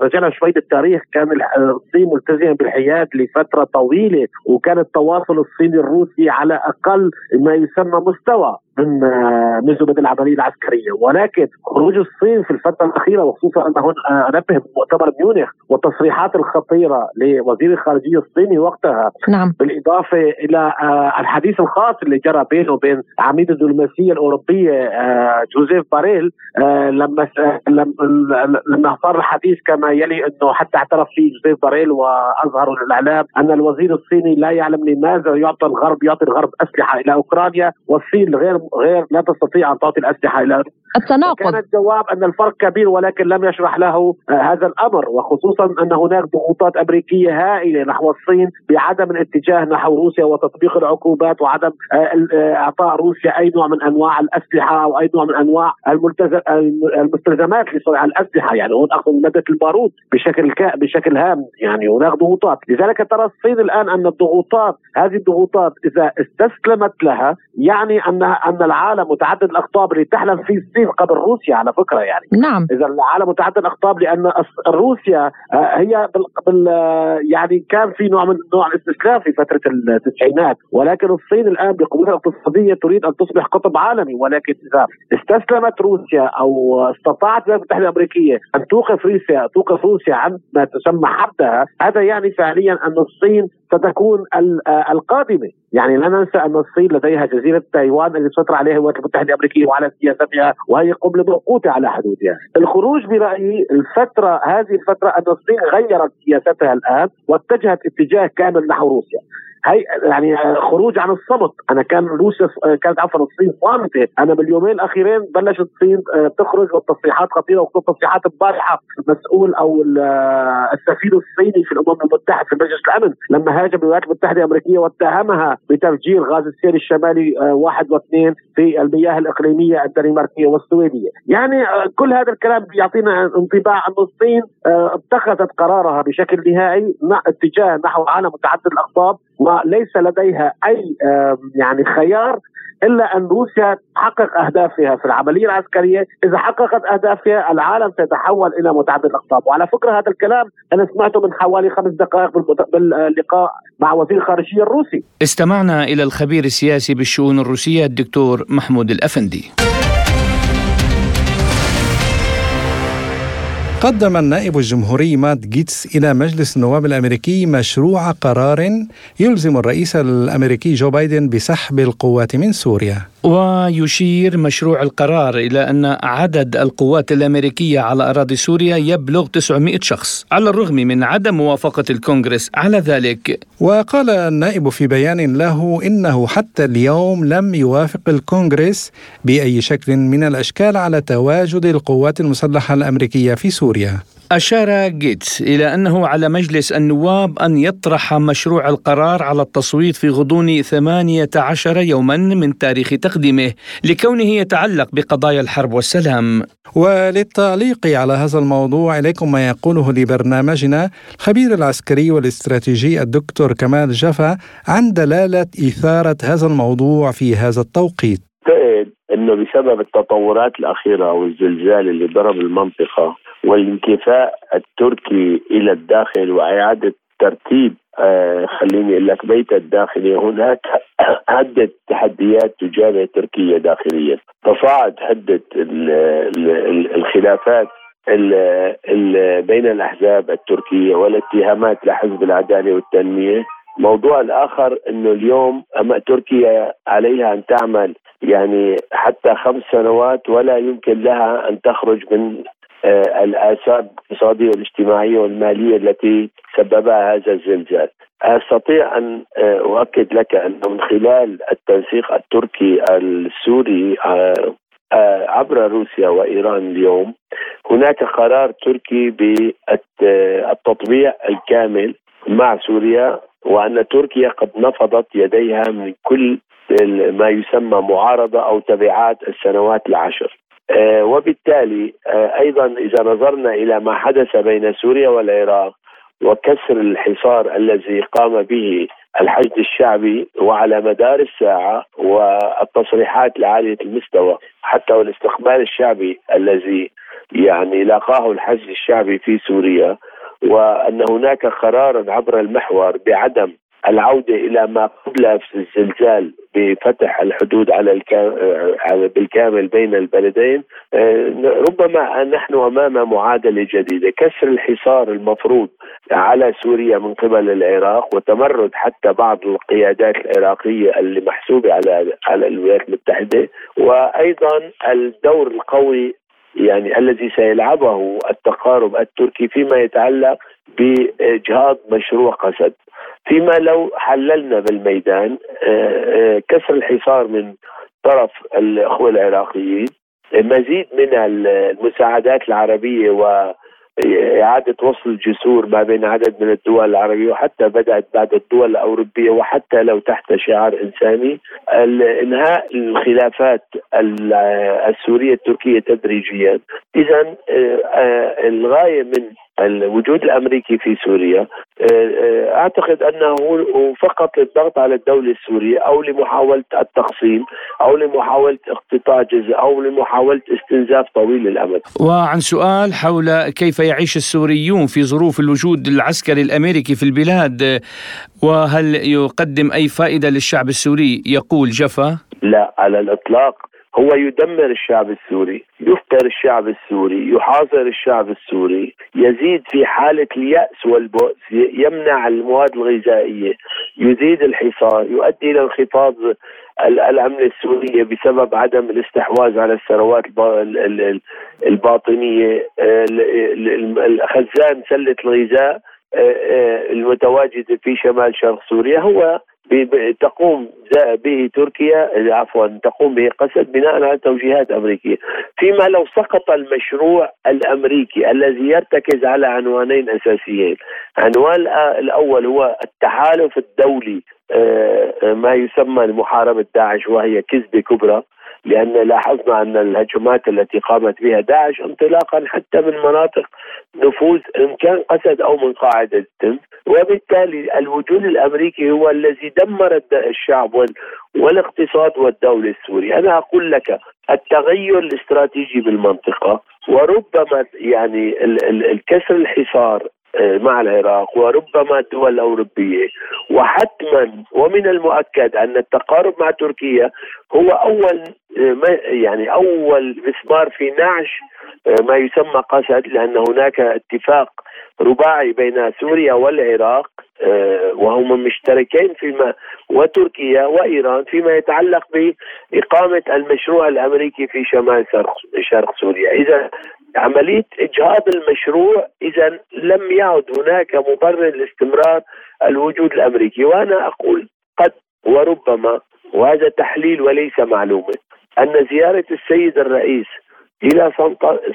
رجعنا شوي بالتاريخ كان الصين ملتزمة بالحياد لفترة طويلة وكان التواصل الصيني الروسي على أقل ما يسمى مستوى. من منذ بدء العملية العسكرية ولكن خروج الصين في الفترة الأخيرة وخصوصا انه أنبه بمؤتمر ميونخ والتصريحات الخطيرة لوزير الخارجية الصيني وقتها نعم. بالإضافة إلى الحديث الخاص اللي جرى بينه وبين عميد الدبلوماسية الأوروبية جوزيف باريل لما لما صار الحديث كما يلي إنه حتى اعترف فيه جوزيف باريل واظهروا الإعلام أن الوزير الصيني لا يعلم لماذا يعطي الغرب يعطي الغرب أسلحة إلى أوكرانيا والصين غير غير لا تستطيع أن تعطي الأسلحة إلى التناقض. كان الجواب أن الفرق كبير ولكن لم يشرح له آه، هذا الأمر. وخصوصا أن هناك ضغوطات أمريكية هائلة نحو الصين بعدم الاتجاه نحو روسيا وتطبيق العقوبات وعدم آه، آه، إعطاء روسيا أي نوع من أنواع الأسلحة أو أي نوع من أنواع المستلزمات لصنع الأسلحة. يعني هون أخذ ماده البارود بشكل بشكل هام. يعني هناك ضغوطات. لذلك ترى الصين الآن أن الضغوطات هذه الضغوطات إذا استسلمت لها يعني ان أن العالم متعدد الأقطاب اللي تحلم فيه الصين قبل روسيا على فكرة يعني. نعم. إذا العالم متعدد الاقطاب لأن روسيا آه، هي بال... بال... يعني كان في نوع من نوع الاستسلام في فترة التسعينات ولكن الصين الآن بقوتها الاقتصادية تريد أن تصبح قطب عالمي ولكن إذا استسلمت روسيا أو استطاعت الولايات المتحده الأمريكية أن توقف روسيا توقف روسيا عن ما تسمى حدها هذا يعني فعليا أن الصين ستكون آه، القادمة يعني لا ننسى أن الصين لديها جزيرة تايوان التي تسيطر عليها الولايات المتحده الامريكيه وعلى سياستها وهي قبل موقوته على حدودها. الخروج برأيي الفترة هذه الفترة ان الصين غيرت سياستها الآن واتجهت اتجاه كامل نحو روسيا. هي يعني خروج عن الصمت أنا كان روسيا كانت عفوا الصين صامتة. أنا باليومين الأخيرين بلشت الصين آه، تخرج والتصريحات خطيرة وخصوصا تصريحات البارحه المسؤول أو آه، السفير الصيني في الأمم المتحدة في مجلس الأمن لما هاجم الولايات المتحدة الأمريكية واتهمها بتفجير غاز السير الشمالي آه، واحد واثنين في المياه الإقليمية الدنماركية والسويدية، يعني كل هذا الكلام بيعطينا انطباع أن الصين اتخذت قرارها بشكل نهائي اتجاه نحو عالم متعدد الأقطاب. وليس لديها أي يعني خيار إلا أن روسيا تحقق أهدافها في العملية العسكرية، إذا حققت أهدافها العالم سيتحول إلى متعدد الأقطاب، وعلى فكرة هذا الكلام أنا سمعته من حوالي خمس دقائق باللقاء مع وزير الخارجية الروسي. استمعنا إلى الخبير السياسي بالشؤون الروسية الدكتور محمود الأفندي. قدم النائب الجمهوري مات جيتس إلى مجلس النواب الأمريكي مشروع قرار يلزم الرئيس الأمريكي جو بايدن بسحب القوات من سوريا. ويشير مشروع القرار إلى أن عدد القوات الأمريكية على أراضي سوريا يبلغ 900 شخص على الرغم من عدم موافقة الكونغرس على ذلك. وقال النائب في بيان له إنه حتى اليوم لم يوافق الكونغرس بأي شكل من الأشكال على تواجد القوات المسلحة الأمريكية في سوريا. أشار جيتس إلى أنه على مجلس النواب أن يطرح مشروع القرار على التصويت في غضون 18 يوما من تاريخ تقديمه لكونه يتعلق بقضايا الحرب والسلام. وللتعليق على هذا الموضوع إليكم ما يقوله لبرنامجنا الخبير العسكري والاستراتيجي الدكتور كمال جفا عن دلالة إثارة هذا الموضوع في هذا التوقيت. إنه بسبب التطورات الأخيرة والزلزال اللي ضرب المنطقة والانكفاء التركي إلى الداخل وإعادة ترتيب آه خليني أقول لك بيت الداخلي هناك عده تحديات تجاه تركيا داخليا. تصاعد حده الخلافات ال بين الأحزاب التركية والاتهامات لحزب العدالة والتنمية. الموضوع الآخر إنه اليوم تركيا عليها أن تعمل يعني حتى خمس سنوات ولا يمكن لها أن تخرج من آه، الآثار الاقتصادية والاجتماعية والمالية التي سببها هذا الزلزال. أستطيع أن آه، أؤكد لك أنه من خلال التنسيق التركي السوري آه، عبر روسيا وإيران اليوم هناك قرار تركي بالتطبيع الكامل مع سوريا وأن تركيا قد نفضت يديها من كل ما يسمى معارضة أو تبعات السنوات العشر. آه، وبالتالي آه، أيضا إذا نظرنا إلى ما حدث بين سوريا والعراق وكسر الحصار الذي قام به الحشد الشعبي وعلى مدار الساعة والتصريحات لعالية المستوى حتى والاستقبال الشعبي الذي يعني لاقاه الحشد الشعبي في سوريا وأن هناك قرارا عبر المحور بعدم العودة إلى ما قبل الزلزال بفتح الحدود على بالكامل بين البلدين آه، ربما نحن أمام معادلة جديدة. كسر الحصار المفروض على سوريا من قبل العراق وتمرد حتى بعض القيادات العراقية اللي محسوبة على على الولايات المتحدة وأيضا الدور القوي يعني الذي سيلعبه التقارب التركي فيما يتعلق بإجهاض مشروع قسد فيما لو حللنا بالميدان آه، آه، كسر الحصار من طرف الأخوة العراقيين مزيد من المساعدات العربية و إعادة وصل الجسور ما بين عدد من الدول العربية وحتى بدأت بعد الدول الأوروبية وحتى لو تحت شعار إنساني. إنهاء الخلافات السورية التركية تدريجيا. إذا آه، الغاية من الوجود الأمريكي في سوريا آه، آه، أعتقد أنه فقط للضغط على الدولة السورية أو لمحاولة التقسيم أو لمحاولة اقتطاع جزء أو لمحاولة استنزاف طويل الامد. وعن سؤال حول كيف يعيش السوريون في ظروف الوجود العسكري الأمريكي في البلاد وهل يقدم أي فائدة للشعب السوري يقول جفا؟ لا على الإطلاق هو يدمر الشعب السوري يفقر الشعب السوري يحاصر الشعب السوري يزيد في حالة اليأس والبؤس يمنع المواد الغذائية يزيد الحصار يؤدي إلى انخفاض العملة السورية بسبب عدم الاستحواذ على الثروات الباطنية. خزان سلة الغذاء المتواجدة في شمال شرق سوريا هو تقوم به تركيا عفوا تقوم به قسد بناء على توجيهات أمريكية، فيما لو سقط المشروع الأمريكي الذي يرتكز على عنوانين أساسيين، عنوان الأول هو التحالف الدولي آه، آه، ما يسمى لمحاربه داعش وهي كذبة كبرى. لأن لاحظنا أن الهجمات التي قامت بها داعش انطلاقا حتى من مناطق نفوذ إن كان قسد أو من قاعدة تم وبالتالي الوجود الأمريكي هو الذي دمر الشعب والاقتصاد والدولة السورية أنا أقول لك التغير الاستراتيجي بالمنطقة وربما يعني الكسر الحصار مع العراق وربما الدول الأوروبية. وحتما ومن المؤكد أن التقارب مع تركيا هو أول آه، يعني أول مسمار في نعش آه، ما يسمى قسد لأن هناك اتفاق رباعي بين سوريا والعراق وهما مشتركين فيما وتركيا وإيران فيما يتعلق بإقامة المشروع الأمريكي في شمال شرق سوريا، إذا عملية إجهاض المشروع إذا لم يعد هناك مبرر لاستمرار الوجود الأمريكي. وأنا أقول قد وربما وهذا تحليل وليس معلومة أن زيارة السيد الرئيس إلى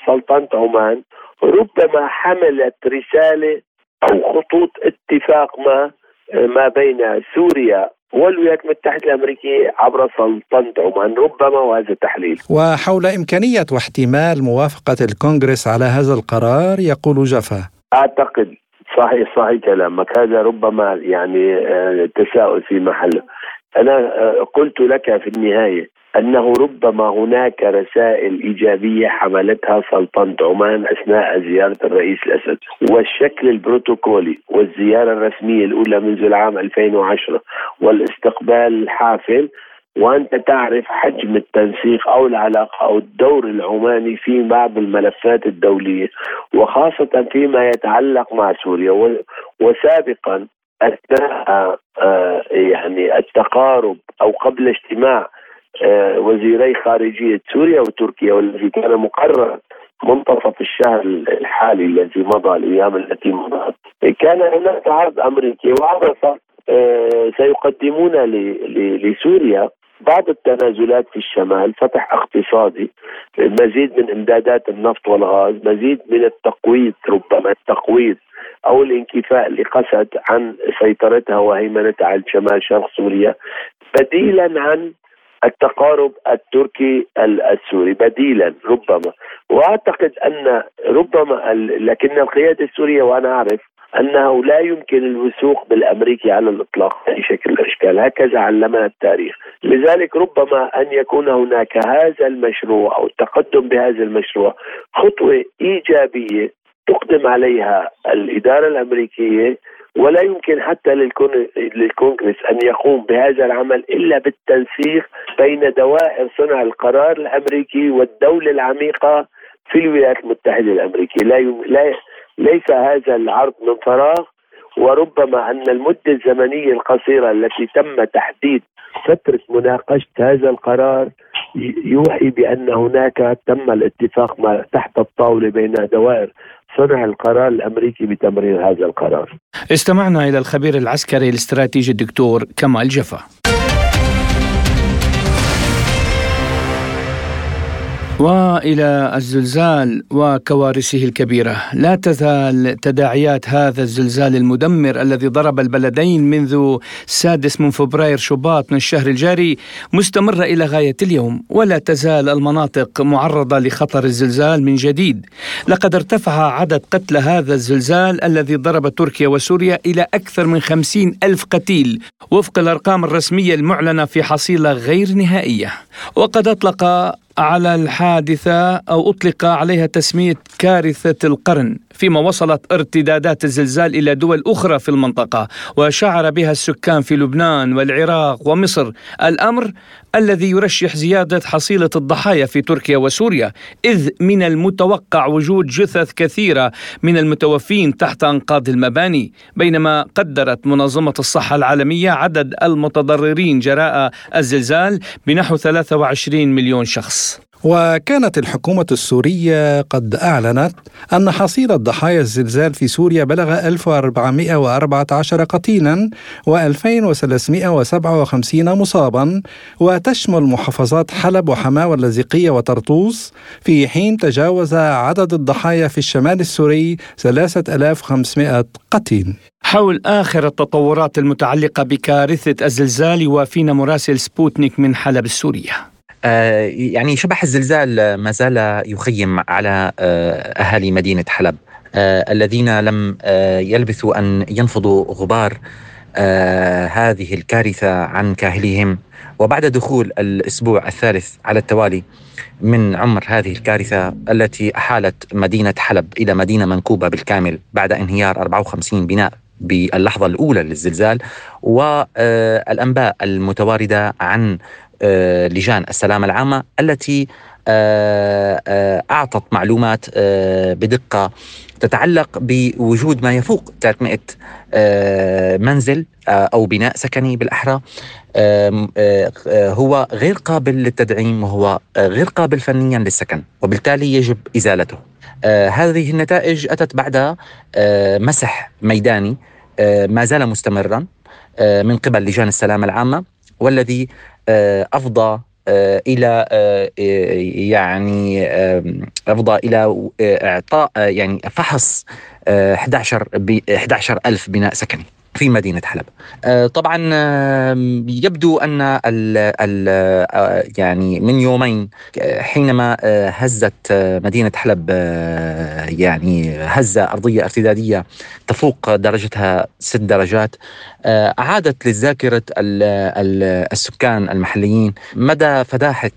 سلطنة عمان ربما حملت رسالة أو خطوط اتفاق ما ما بين سوريا والولايات المتحدة الأمريكية عبر سلطنة عمان ربما وهذا تحليل وحول إمكانية واحتمال موافقة الكونغرس على هذا القرار يقول جفا. أعتقد صحيح صحيح كلامك. هذا ربما يعني آه، تساؤل في محله. أنا آه، قلت لك في النهاية أنه ربما هناك رسائل إيجابية حملتها سلطنه عمان أثناء زيارة الرئيس الأسد. والشكل البروتوكولي والزيارة الرسمية الأولى منذ العام 2010 والاستقبال الحافل وأنت تعرف حجم التنسيق أو العلاقة أو الدور العماني في بعض الملفات الدولية وخاصة فيما يتعلق مع سوريا وسابقا أثناء آه، يعني التقارب أو قبل اجتماع وزيري خارجية سوريا وتركيا والذي كان مقرر منتصف الشهر الحالي الذي مضى الأيام التي مضت. كان هناك عرض أمريكي وعرض آه، سيقدمون لسوريا بعض التنازلات في الشمال فتح اقتصادي مزيد من إمدادات النفط والغاز مزيد من التقويض ربما التقويض أو الانكفاء لقسد عن سيطرتها وهيمنتها على شمال شرق سوريا بديلا عن التقارب التركي السوري بديلا ربما. وأعتقد أن ربما لكن القيادة السورية وأنا أعرف أنه لا يمكن الوثوق بالأمريكي على الإطلاق باي شكل من الاشكال هكذا علمنا التاريخ. لذلك ربما أن يكون هناك هذا المشروع أو التقدم بهذا المشروع خطوة إيجابية تقدم عليها الإدارة الأمريكية ولا يمكن حتى للكونغرس أن يقوم بهذا العمل إلا بالتنسيق بين دوائر صنع القرار الأمريكي والدولة العميقة في الولايات المتحدة الأمريكية. لا, يم... لا ليس هذا العرض من فراغ وربما أن المدة الزمنية القصيرة التي تم تحديد فترة مناقشة هذا القرار يوحي بأن هناك تم الاتفاق تحت الطاولة بين دوائر صنع القرار الأمريكي بتمرير هذا القرار. استمعنا إلى الخبير العسكري الاستراتيجي الدكتور كمال جفا. وإلى الزلزال وكوارثه الكبيرة. لا تزال تداعيات هذا الزلزال المدمر الذي ضرب البلدين منذ السادس من فبراير شباط من الشهر الجاري مستمرة إلى غاية اليوم. ولا تزال المناطق معرضة لخطر الزلزال من جديد. لقد ارتفع عدد قتلى هذا الزلزال الذي ضرب تركيا وسوريا إلى أكثر من خمسين ألف قتيل. وفق الأرقام الرسمية المعلنة في حصيلة غير نهائية. وقد أطلق على الحادثة أو أطلق عليها تسمية كارثة القرن فيما وصلت ارتدادات الزلزال إلى دول أخرى في المنطقة وشعر بها السكان في لبنان والعراق ومصر. الأمر الذي يرشح زيادة حصيلة الضحايا في تركيا وسوريا إذ من المتوقع وجود جثث كثيرة من المتوفين تحت أنقاض المباني. بينما قدرت منظمة الصحة العالمية عدد المتضررين جراء الزلزال بنحو 23 مليون شخص. وكانت الحكومة السورية قد أعلنت أن حصيلة ضحايا الزلزال في سوريا بلغ 1414 قتيلا و2357 مصابا وتشمل محافظات حلب وحماة واللاذقية وطرطوس. في حين تجاوز عدد الضحايا في الشمال السوري 3500 قتيل. حول آخر التطورات المتعلقة بكارثة الزلزال يوافينا مراسل سبوتنيك من حلب السورية. يعني شبح الزلزال ما زال يخيم على آه، أهالي مدينة حلب. آه، الذين لم يلبثوا أن ينفضوا غبار هذه الكارثة عن كاهلهم وبعد دخول الأسبوع الثالث على التوالي من عمر هذه الكارثة التي أحالت مدينة حلب إلى مدينة منكوبة بالكامل بعد انهيار 54 بناء باللحظة الأولى للزلزال والأنباء المتواردة عن آه، لجان السلامة العامة التي آه، آه، أعطت معلومات بدقة تتعلق بوجود ما يفوق 300 منزل أو بناء سكني بالأحرى. هو غير قابل للتدعيم وهو غير قابل فنيا للسكن وبالتالي يجب إزالته. هذه النتائج أتت بعد مسح ميداني ما زال مستمرا من قبل لجان السلامة العامة والذي آه، أفضى آه، إلى آه، يعني أفضى إلى إعطاء يعني فحص 11 ب 11 ألف بناء سكني. في مدينة حلب. طبعا يبدو أن ال ال يعني من يومين حينما هزت مدينة حلب يعني هزة أرضية ارتدادية تفوق درجتها ست درجات أعادت لذاكرة السكان المحليين مدى فداحة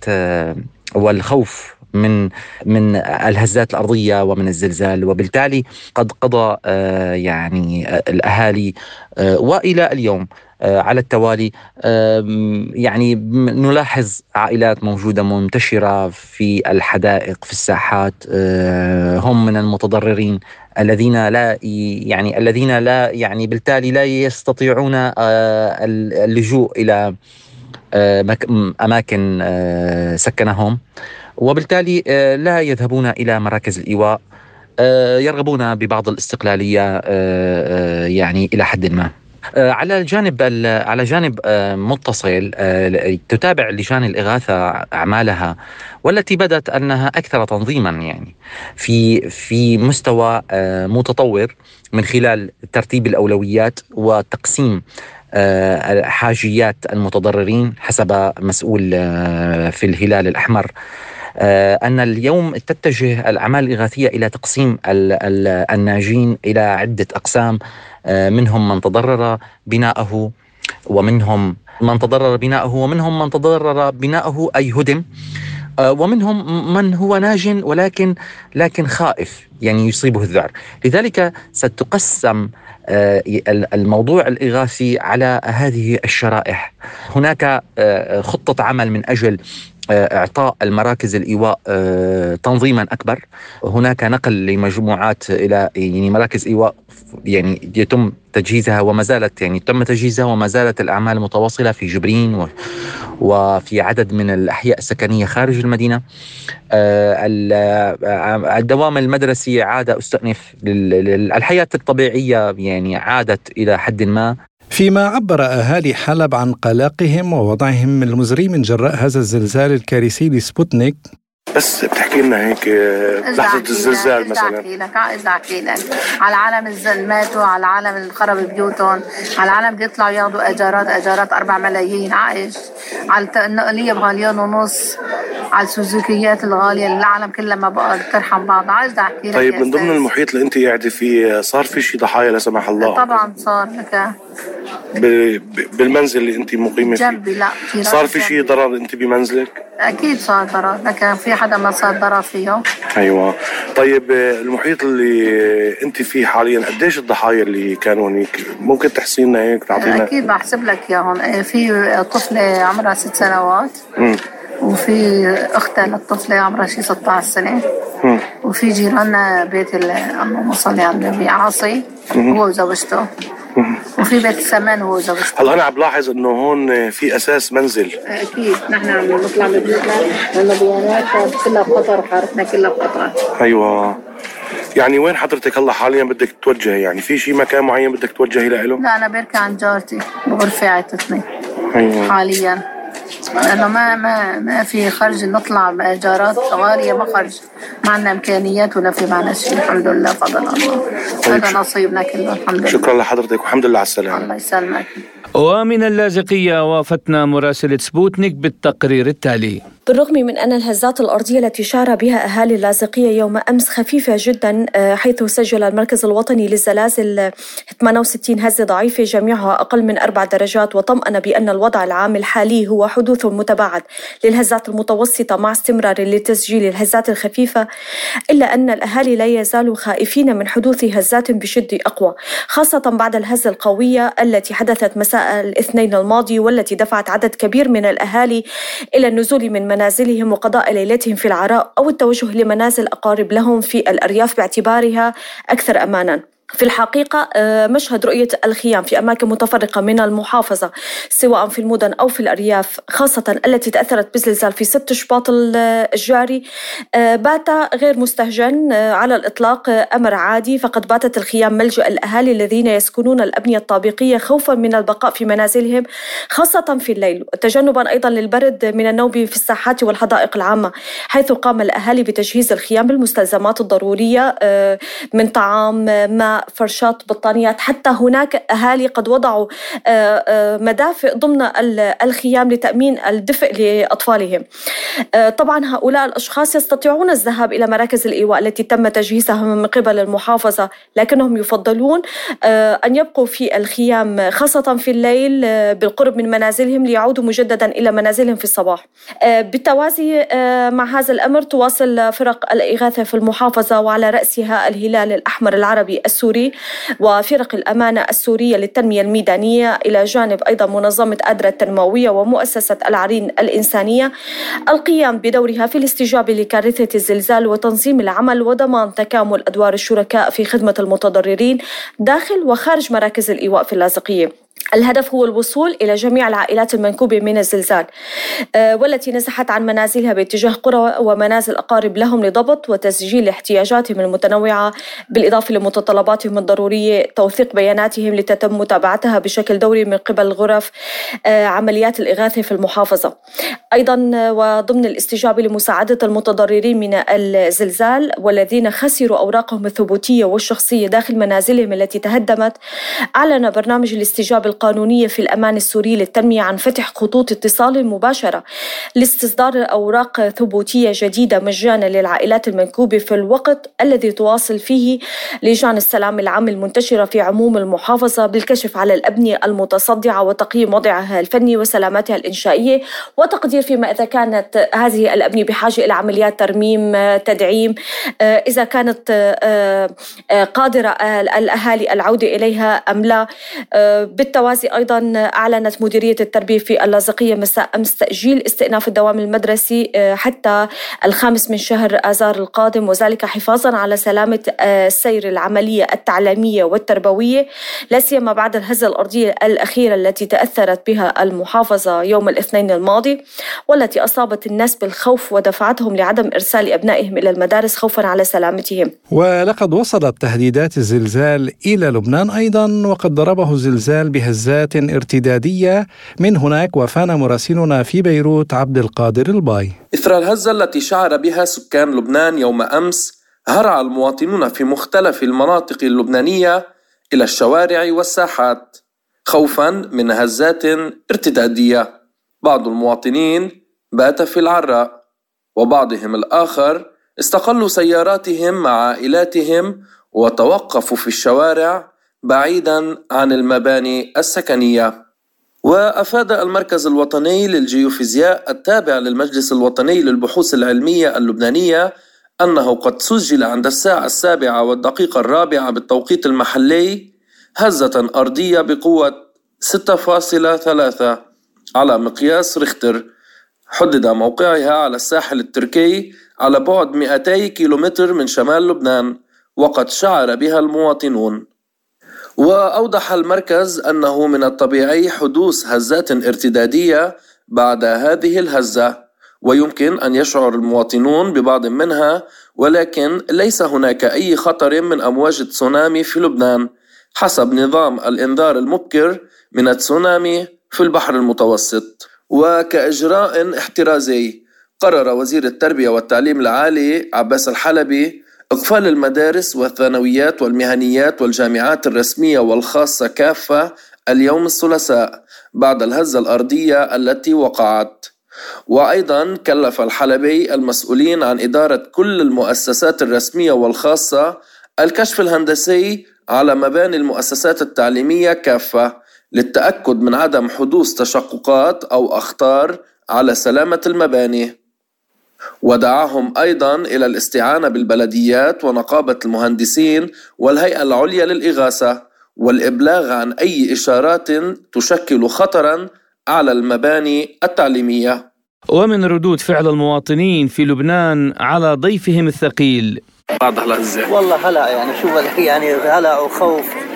والخوف من من الهزات الأرضية ومن الزلزال. وبالتالي قد قضى آه، يعني آه، الأهالي آه، وإلى اليوم على التوالي يعني نلاحظ عائلات موجودة منتشرة في الحدائق في الساحات هم من المتضررين الذين لا يعني الذين لا يعني بالتالي لا يستطيعون اللجوء إلى أماكن سكنهم وبالتالي آه، لا يذهبون إلى مراكز الإيواء. آه، يرغبون ببعض الاستقلالية آه، يعني إلى حد ما. على الجانب على جانب متصل تتابع لجان الإغاثة أعمالها والتي بدت أنها أكثر تنظيما يعني في في مستوى متطور من خلال ترتيب الأولويات وتقسيم حاجيات المتضررين حسب مسؤول في الهلال الأحمر آه، أن اليوم تتجه الأعمال الإغاثية إلى تقسيم الناجين إلى عدة أقسام آه، منهم من تضرر بناءه ومنهم من تضرر بناءه ومنهم من تضرر بناءه أي هدم آه، ومنهم من هو ناج ولكن لكن خائف يعني يصيبه الذعر. لذلك ستقسم الموضوع الإغاثي على هذه الشرائح. هناك خطة عمل من أجل إعطاء المراكز الإيواء آه، تنظيما أكبر. هناك نقل لمجموعات إلى يعني مراكز إيواء يعني يتم تجهيزها وما زالت يعني تم تجهيزها وما زالت الأعمال متواصلة في جبرين وفي عدد من الأحياء السكنية خارج المدينة. آه، آه، الدوام المدرسي عاد أستأنف الحياة الطبيعية يعني عادت إلى حد ما. فيما عبر أهالي حلب عن قلقهم ووضعهم المزري من جراء هذا الزلزال الكارثي لسبوتنيك. بس بتحكي لنا هيك لحظة الزلزال مثلا. احكي لك احكي لك على العالم اللي ماتوا على العالم اللي خرب بيوتهم على العالم بيطلعوا ياخذوا أجارات أجارات 4 ملايين. عايش. على النقلية بغاليون ونص على السوزوكيات الغالية اللي العالم كلها ما بقى ترحم بعض. عايز احكي لك طيب من ضمن المحيط اللي أنت قاعدة فيه صار في شي ضحايا لا سمح الله؟ طبعا صار لك بالمنزل اللي انت مقيمة فيه. جنبي لا في صار في شيء ضرر انت بمنزلك؟ أكيد صار ضرر لكن في حدا ما صار ضرر فيه. أيوه. طيب المحيط اللي انت فيه حاليا قديش الضحايا اللي كانوا هنيك؟ ممكن لنا هيك تعطينا؟ أكيد بحسب لك إياهم. في طفلة عمرها ست سنوات. م. وفي اختها للطفله عمرها شي 16 سنة. م. وفي جيراننا بيت اللهم صل على النبي عاصي هو وزوجته. وفي بيت السمان هو زوجته هلا أنا عم بلاحظ إنه هون في أساس منزل. أكيد نحن عم نطلع من بيوتنا لأنه ديانات كلها بقطر وحارتنا كلها بقطر أيوه. يعني وين حضرتك هلا حاليا بدك توجهي؟ يعني في شيء مكان معين بدك توجهي له؟ لا أنا بركي عند جارتي بغرفة عيطتني أيوه. حاليا. لأنه ما ما ما في خرج نطلع بإيجارات غالية ما خرج. ما عندنا إمكانيات ولا في معنا شيء الحمد لله فضل الله. طيب. هذا نصيبنا كله الحمد لله. شكرا لحضرتك والحمد لله على السلامة. الله يسلمك. ومن اللاذقية وأفتنا مراسله سبوتنيك بالتقرير التالي. بالرغم من أن الهزات الأرضية التي شعر بها أهالي اللاذقية يوم أمس خفيفة جدا آه، حيث سجل المركز الوطني للزلازل 68 هزة ضعيفة جميعها أقل من أربع درجات. وطمأن بأن الوضع العام الحالي هو حدوث متباعد للهزات المتوسطة مع استمرار لتسجيل الهزات الخفيفة إلا أن الأهالي لا يزالوا خائفين من حدوث هزات بشدة أقوى خاصة بعد الهزة القوية التي حدثت مساء الاثنين الماضي والتي دفعت عدد كبير من الأهالي إلى النزول من منازلهم وقضاء ليلتهم في العراء أو التوجه لمنازل أقارب لهم في الأرياف باعتبارها أكثر أمانا. في الحقيقة آه، مشهد رؤية الخيام في أماكن متفرقة من المحافظة سواء في المدن أو في الأرياف خاصة التي تأثرت بزلزال في ست شباط الجاري آه، بات غير مستهجن آه، على الإطلاق أمر عادي فقد باتت الخيام ملجأ الأهالي الذين يسكنون الأبنية الطابقية خوفا من البقاء في منازلهم خاصة في الليل تجنبا أيضا للبرد من النوم في الساحات والحدائق العامة حيث قام الأهالي بتجهيز الخيام بالمستلزمات الضرورية من طعام ماء فرشات بطانيات حتى هناك أهالي قد وضعوا آه، آه، مدافئ ضمن الخيام لتأمين الدفء لأطفالهم. آه، طبعا هؤلاء الأشخاص يستطيعون الذهاب إلى مراكز الإيواء التي تم تجهيزها من قبل المحافظة لكنهم يفضلون أن يبقوا في الخيام خاصة في الليل بالقرب من منازلهم ليعودوا مجددا إلى منازلهم في الصباح. بالتوازي مع هذا الأمر تواصل فرق الإغاثة في المحافظة وعلى رأسها الهلال الأحمر العربي السوري. السوري وفرق الأمانة السورية للتنمية الميدانية. إلى جانب أيضا منظمة أدرا التنموية ومؤسسة العرين الإنسانية. القيام بدورها في الاستجابة لكارثة الزلزال وتنظيم العمل وضمان تكامل أدوار الشركاء في خدمة المتضررين داخل وخارج مراكز الإيواء في اللاذقية. الهدف هو الوصول إلى جميع العائلات المنكوبة من الزلزال آه، والتي نزحت عن منازلها باتجاه قرى ومنازل أقارب لهم لضبط وتسجيل احتياجاتهم المتنوعة بالإضافة لمتطلباتهم الضرورية توثيق بياناتهم لتتم متابعتها بشكل دوري من قبل غرف آه، عمليات الإغاثة في المحافظة. أيضا آه، وضمن الاستجابة لمساعدة المتضررين من الزلزال والذين خسروا أوراقهم الثبوتية والشخصية داخل منازلهم التي تهدمت أعلن برنامج الاستجابة القانونية في الأمان السوري للتنمية عن فتح خطوط اتصال مباشرة لاستصدار أوراق ثبوتية جديدة مجانا للعائلات المنكوبة في الوقت الذي تواصل فيه لجان السلام العام المنتشرة في عموم المحافظة بالكشف على الأبنية المتصدعة وتقييم وضعها الفني وسلامتها الإنشائية وتقدير فيما إذا كانت هذه الأبنية بحاجة إلى عمليات ترميم تدعيم إذا كانت آه، آه، قادرة الأهالي العودة إليها أم لا بالتالي بالتوازي أيضا أعلنت مديرية التربية في اللاذقية مساء أمس تأجيل استئناف الدوام المدرسي آه، حتى الخامس من شهر آذار القادم وذلك حفاظا على سلامة آه، العملية التعليمية والتربوية لا سيما بعد الهزة الأرضية الأخيرة التي تأثرت بها المحافظة يوم الاثنين الماضي والتي أصابت الناس بالخوف ودفعتهم لعدم إرسال أبنائهم إلى المدارس خوفا على سلامتهم. ولقد وصلت تهديدات الزلزال إلى لبنان أيضا وقد ضربه الزلزال بهزات ارتدادية. من هناك وفان مراسلنا في بيروت عبد القادر الباي. إثر الهزة التي شعر بها سكان لبنان يوم أمس هرع المواطنون في مختلف المناطق اللبنانية إلى الشوارع والساحات خوفا من هزات ارتدادية. بعض المواطنين بات في العراء وبعضهم الآخر استقلوا سياراتهم مع عائلاتهم وتوقفوا في الشوارع بعيدا عن المباني السكنية. وأفاد المركز الوطني للجيوفيزياء التابع للمجلس الوطني للبحوث العلمية اللبنانية أنه قد سجل عند الساعة السابعة والدقيقة الرابعة بالتوقيت المحلي هزة أرضية بقوة 6.3 على مقياس ريختر. حدد موقعها على الساحل التركي على بعد 200 كيلومتر من شمال لبنان وقد شعر بها المواطنون. وأوضح المركز أنه من الطبيعي حدوث هزات ارتدادية بعد هذه الهزة ويمكن أن يشعر المواطنون ببعض منها ولكن ليس هناك أي خطر من أمواج تسونامي في لبنان حسب نظام الإنذار المبكر من التسونامي في البحر المتوسط. وكإجراء احترازي قرر وزير التربية والتعليم العالي عباس الحلبي إقفال المدارس والثانويات والمهنيات والجامعات الرسمية والخاصة كافة اليوم الثلاثاء بعد الهزة الأرضية التي وقعت. وأيضا كلف الحلبي المسؤولين عن إدارة كل المؤسسات الرسمية والخاصة الكشف الهندسي على مباني المؤسسات التعليمية كافة للتأكد من عدم حدوث تشققات أو أخطار على سلامة المباني. ودعاهم أيضا إلى الاستعانة بالبلديات ونقابة المهندسين والهيئة العليا للإغاثة والإبلاغ عن أي إشارات تشكل خطرا على المباني التعليمية. ومن ردود فعل المواطنين في لبنان على ضيفهم الثقيل. بعض هلا إزاي؟ والله هلا يعني شو يعني؟ هلا وخوف.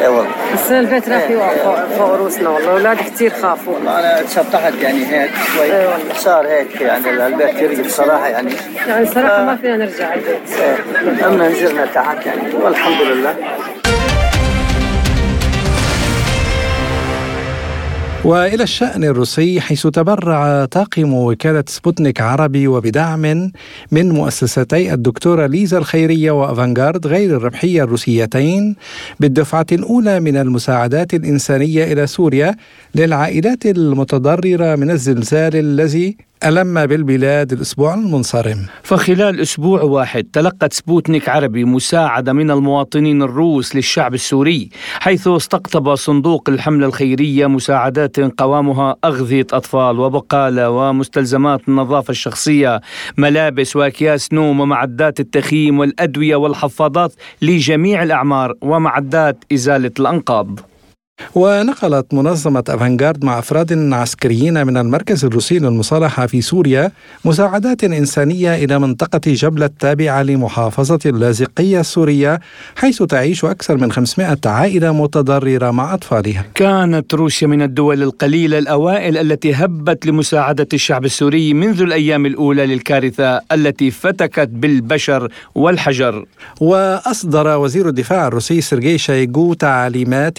اي والله بس البيت راح يوقع فوق رؤوسنا والله الاولاد كثير خافوا. والله أنا تشطحت يعني هيك شوي. اي والله. صار هيك يعني البيت يرجع بصراحة يعني. يعني صراحة. ما فينا نرجع. البيت أما نزلنا تحت يعني والحمد لله. وإلى الشأن الروسي حيث تبرع طاقم وكالة سبوتنيك عربي وبدعم من مؤسستي الدكتورة ليزا الخيرية وأفانغارد غير الربحية الروسيتين بالدفعة الأولى من المساعدات الإنسانية إلى سوريا للعائلات المتضررة من الزلزال الذي ألم بالبلاد الأسبوع المنصرم؟ فخلال أسبوع واحد تلقت سبوتنيك عربي مساعدة من المواطنين الروس للشعب السوري حيث استقطب صندوق الحملة الخيرية مساعدات قوامها أغذية أطفال وبقالة ومستلزمات النظافة الشخصية ملابس وأكياس نوم ومعدات التخييم والأدوية والحفاضات لجميع الأعمار ومعدات إزالة الأنقاض. ونقلت منظمة أفانغارد مع أفراد عسكريين من المركز الروسي للمصالحة في سوريا مساعدات إنسانية إلى منطقة جبلة التابعة لمحافظة اللاذقية السورية حيث تعيش أكثر من 500 عائلة متضررة مع أطفالها. كانت روسيا من الدول القليلة الأوائل التي هبت لمساعدة الشعب السوري منذ الأيام الأولى للكارثة التي فتكت بالبشر والحجر. وأصدر وزير الدفاع الروسي سيرجي شايغو تعليمات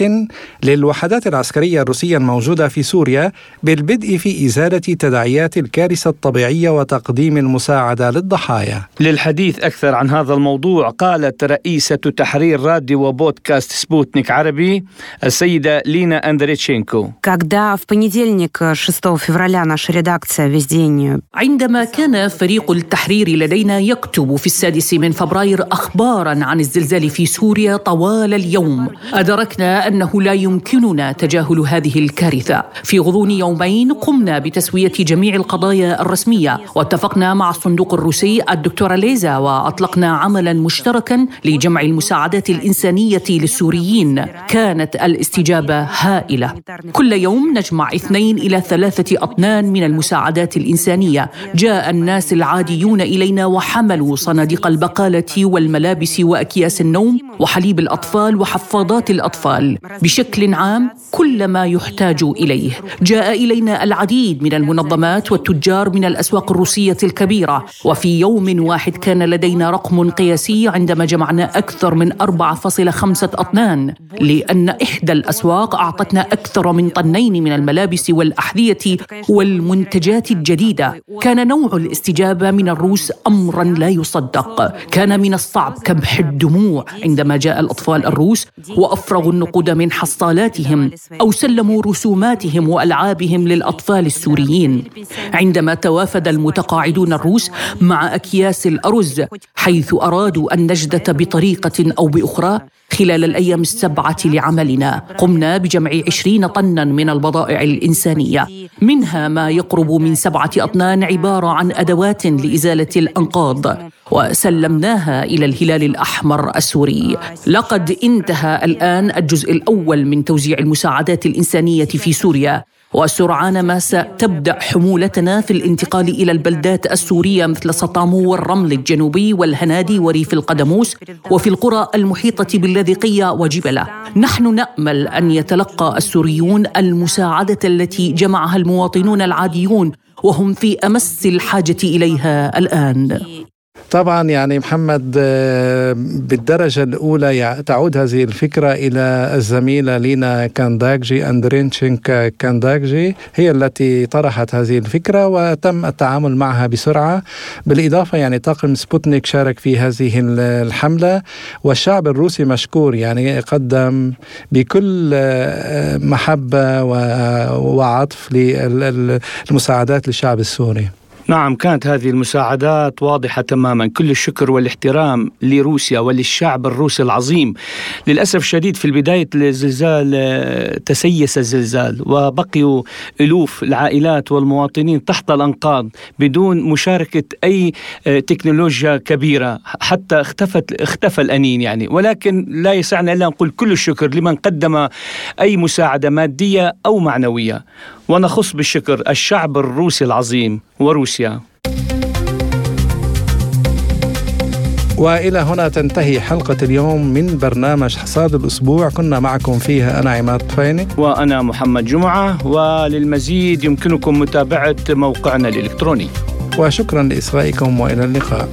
للوحدات العسكرية الروسية الموجودة في سوريا بالبدء في إزالة تداعيات الكارثة الطبيعية وتقديم المساعدة للضحايا. للحديث أكثر عن هذا الموضوع قالت رئيسة تحرير راديو وبودكاست سبوتنيك عربي السيدة لينا أندريتشينكو. عندما كان فريق التحرير لدينا يكتب في السادس من فبراير أخبارا عن الزلزال في سوريا طوال اليوم أدركنا أنه لا يمكن يمكننا تجاهل هذه الكارثة. في غضون يومين قمنا بتسوية جميع القضايا الرسمية واتفقنا مع الصندوق الروسي الدكتورة ليزا وأطلقنا عملا مشتركا لجمع المساعدات الإنسانية للسوريين. كانت الاستجابة هائلة. كل يوم نجمع اثنين إلى ثلاثة أطنان من المساعدات الإنسانية. جاء الناس العاديون إلينا وحملوا صناديق البقالة والملابس وأكياس النوم وحليب الأطفال وحفاضات الأطفال. بشكل عام كل ما يحتاج إليه. جاء إلينا العديد من المنظمات والتجار من الأسواق الروسية الكبيرة. وفي يوم واحد كان لدينا رقم قياسي عندما جمعنا أكثر من 4.5 أطنان لأن إحدى الأسواق أعطتنا أكثر من طنين من الملابس والأحذية والمنتجات الجديدة. كان نوع الاستجابة من الروس امرا لا يصدق. كان من الصعب كبح الدموع. عندما جاء الأطفال الروس وأفرغوا النقود من حصالاتهم أو سلموا رسوماتهم وألعابهم للأطفال السوريين. عندما توافد المتقاعدون الروس مع أكياس الأرز حيث أرادوا النجده بطريقة أو بأخرى خلال الأيام السبعة لعملنا قمنا بجمع عشرين طنا من البضائع الإنسانية. منها ما يقرب من سبعة أطنان عبارة عن أدوات لإزالة الأنقاض. وسلمناها إلى الهلال الأحمر السوري لقد انتهى الآن الجزء الأول من توزيع المساعدات الإنسانية في سوريا وسرعان ما ستبدأ حمولتنا في الانتقال إلى البلدات السورية مثل سطامو والرمل الجنوبي والهنادي وريف القدموس وفي القرى المحيطة باللاذقيه وجبله. نحن نأمل أن يتلقى السوريون المساعدة التي جمعها المواطنون العاديون وهم في أمس الحاجة إليها الآن. طبعا يعني محمد آه، بالدرجة الأولى تعود هذه الفكرة إلى الزميلة لينا كانداكجي أندرينشينكا كانداكجي هي التي طرحت هذه الفكرة وتم التعامل معها بسرعة. بالإضافة يعني طاقم سبوتنيك شارك في هذه الحملة. والشعب الروسي مشكور يعني قدم بكل آه، محبة وعطف للمساعدات للشعب السوري. نعم كانت هذه المساعدات واضحة تماما. كل الشكر والاحترام لروسيا وللشعب الروسي العظيم. للأسف الشديد في بداية الزلزال تسيس الزلزال وبقيوا ألوف العائلات والمواطنين تحت الأنقاض بدون مشاركة أي آه، تكنولوجيا كبيرة. حتى اختفت اختفى الأنين يعني. ولكن لا يسعنا إلا نقول كل الشكر لمن قدم أي مساعدة مادية أو معنوية. ونخص بالشكر الشعب الروسي العظيم وروسيا. وإلى هنا تنتهي حلقة اليوم من برنامج حصاد الأسبوع. كنا معكم فيها أنا عماد طفيني. وأنا محمد جمعة وللمزيد يمكنكم متابعة موقعنا الإلكتروني. وشكرا لإصغائكم وإلى اللقاء.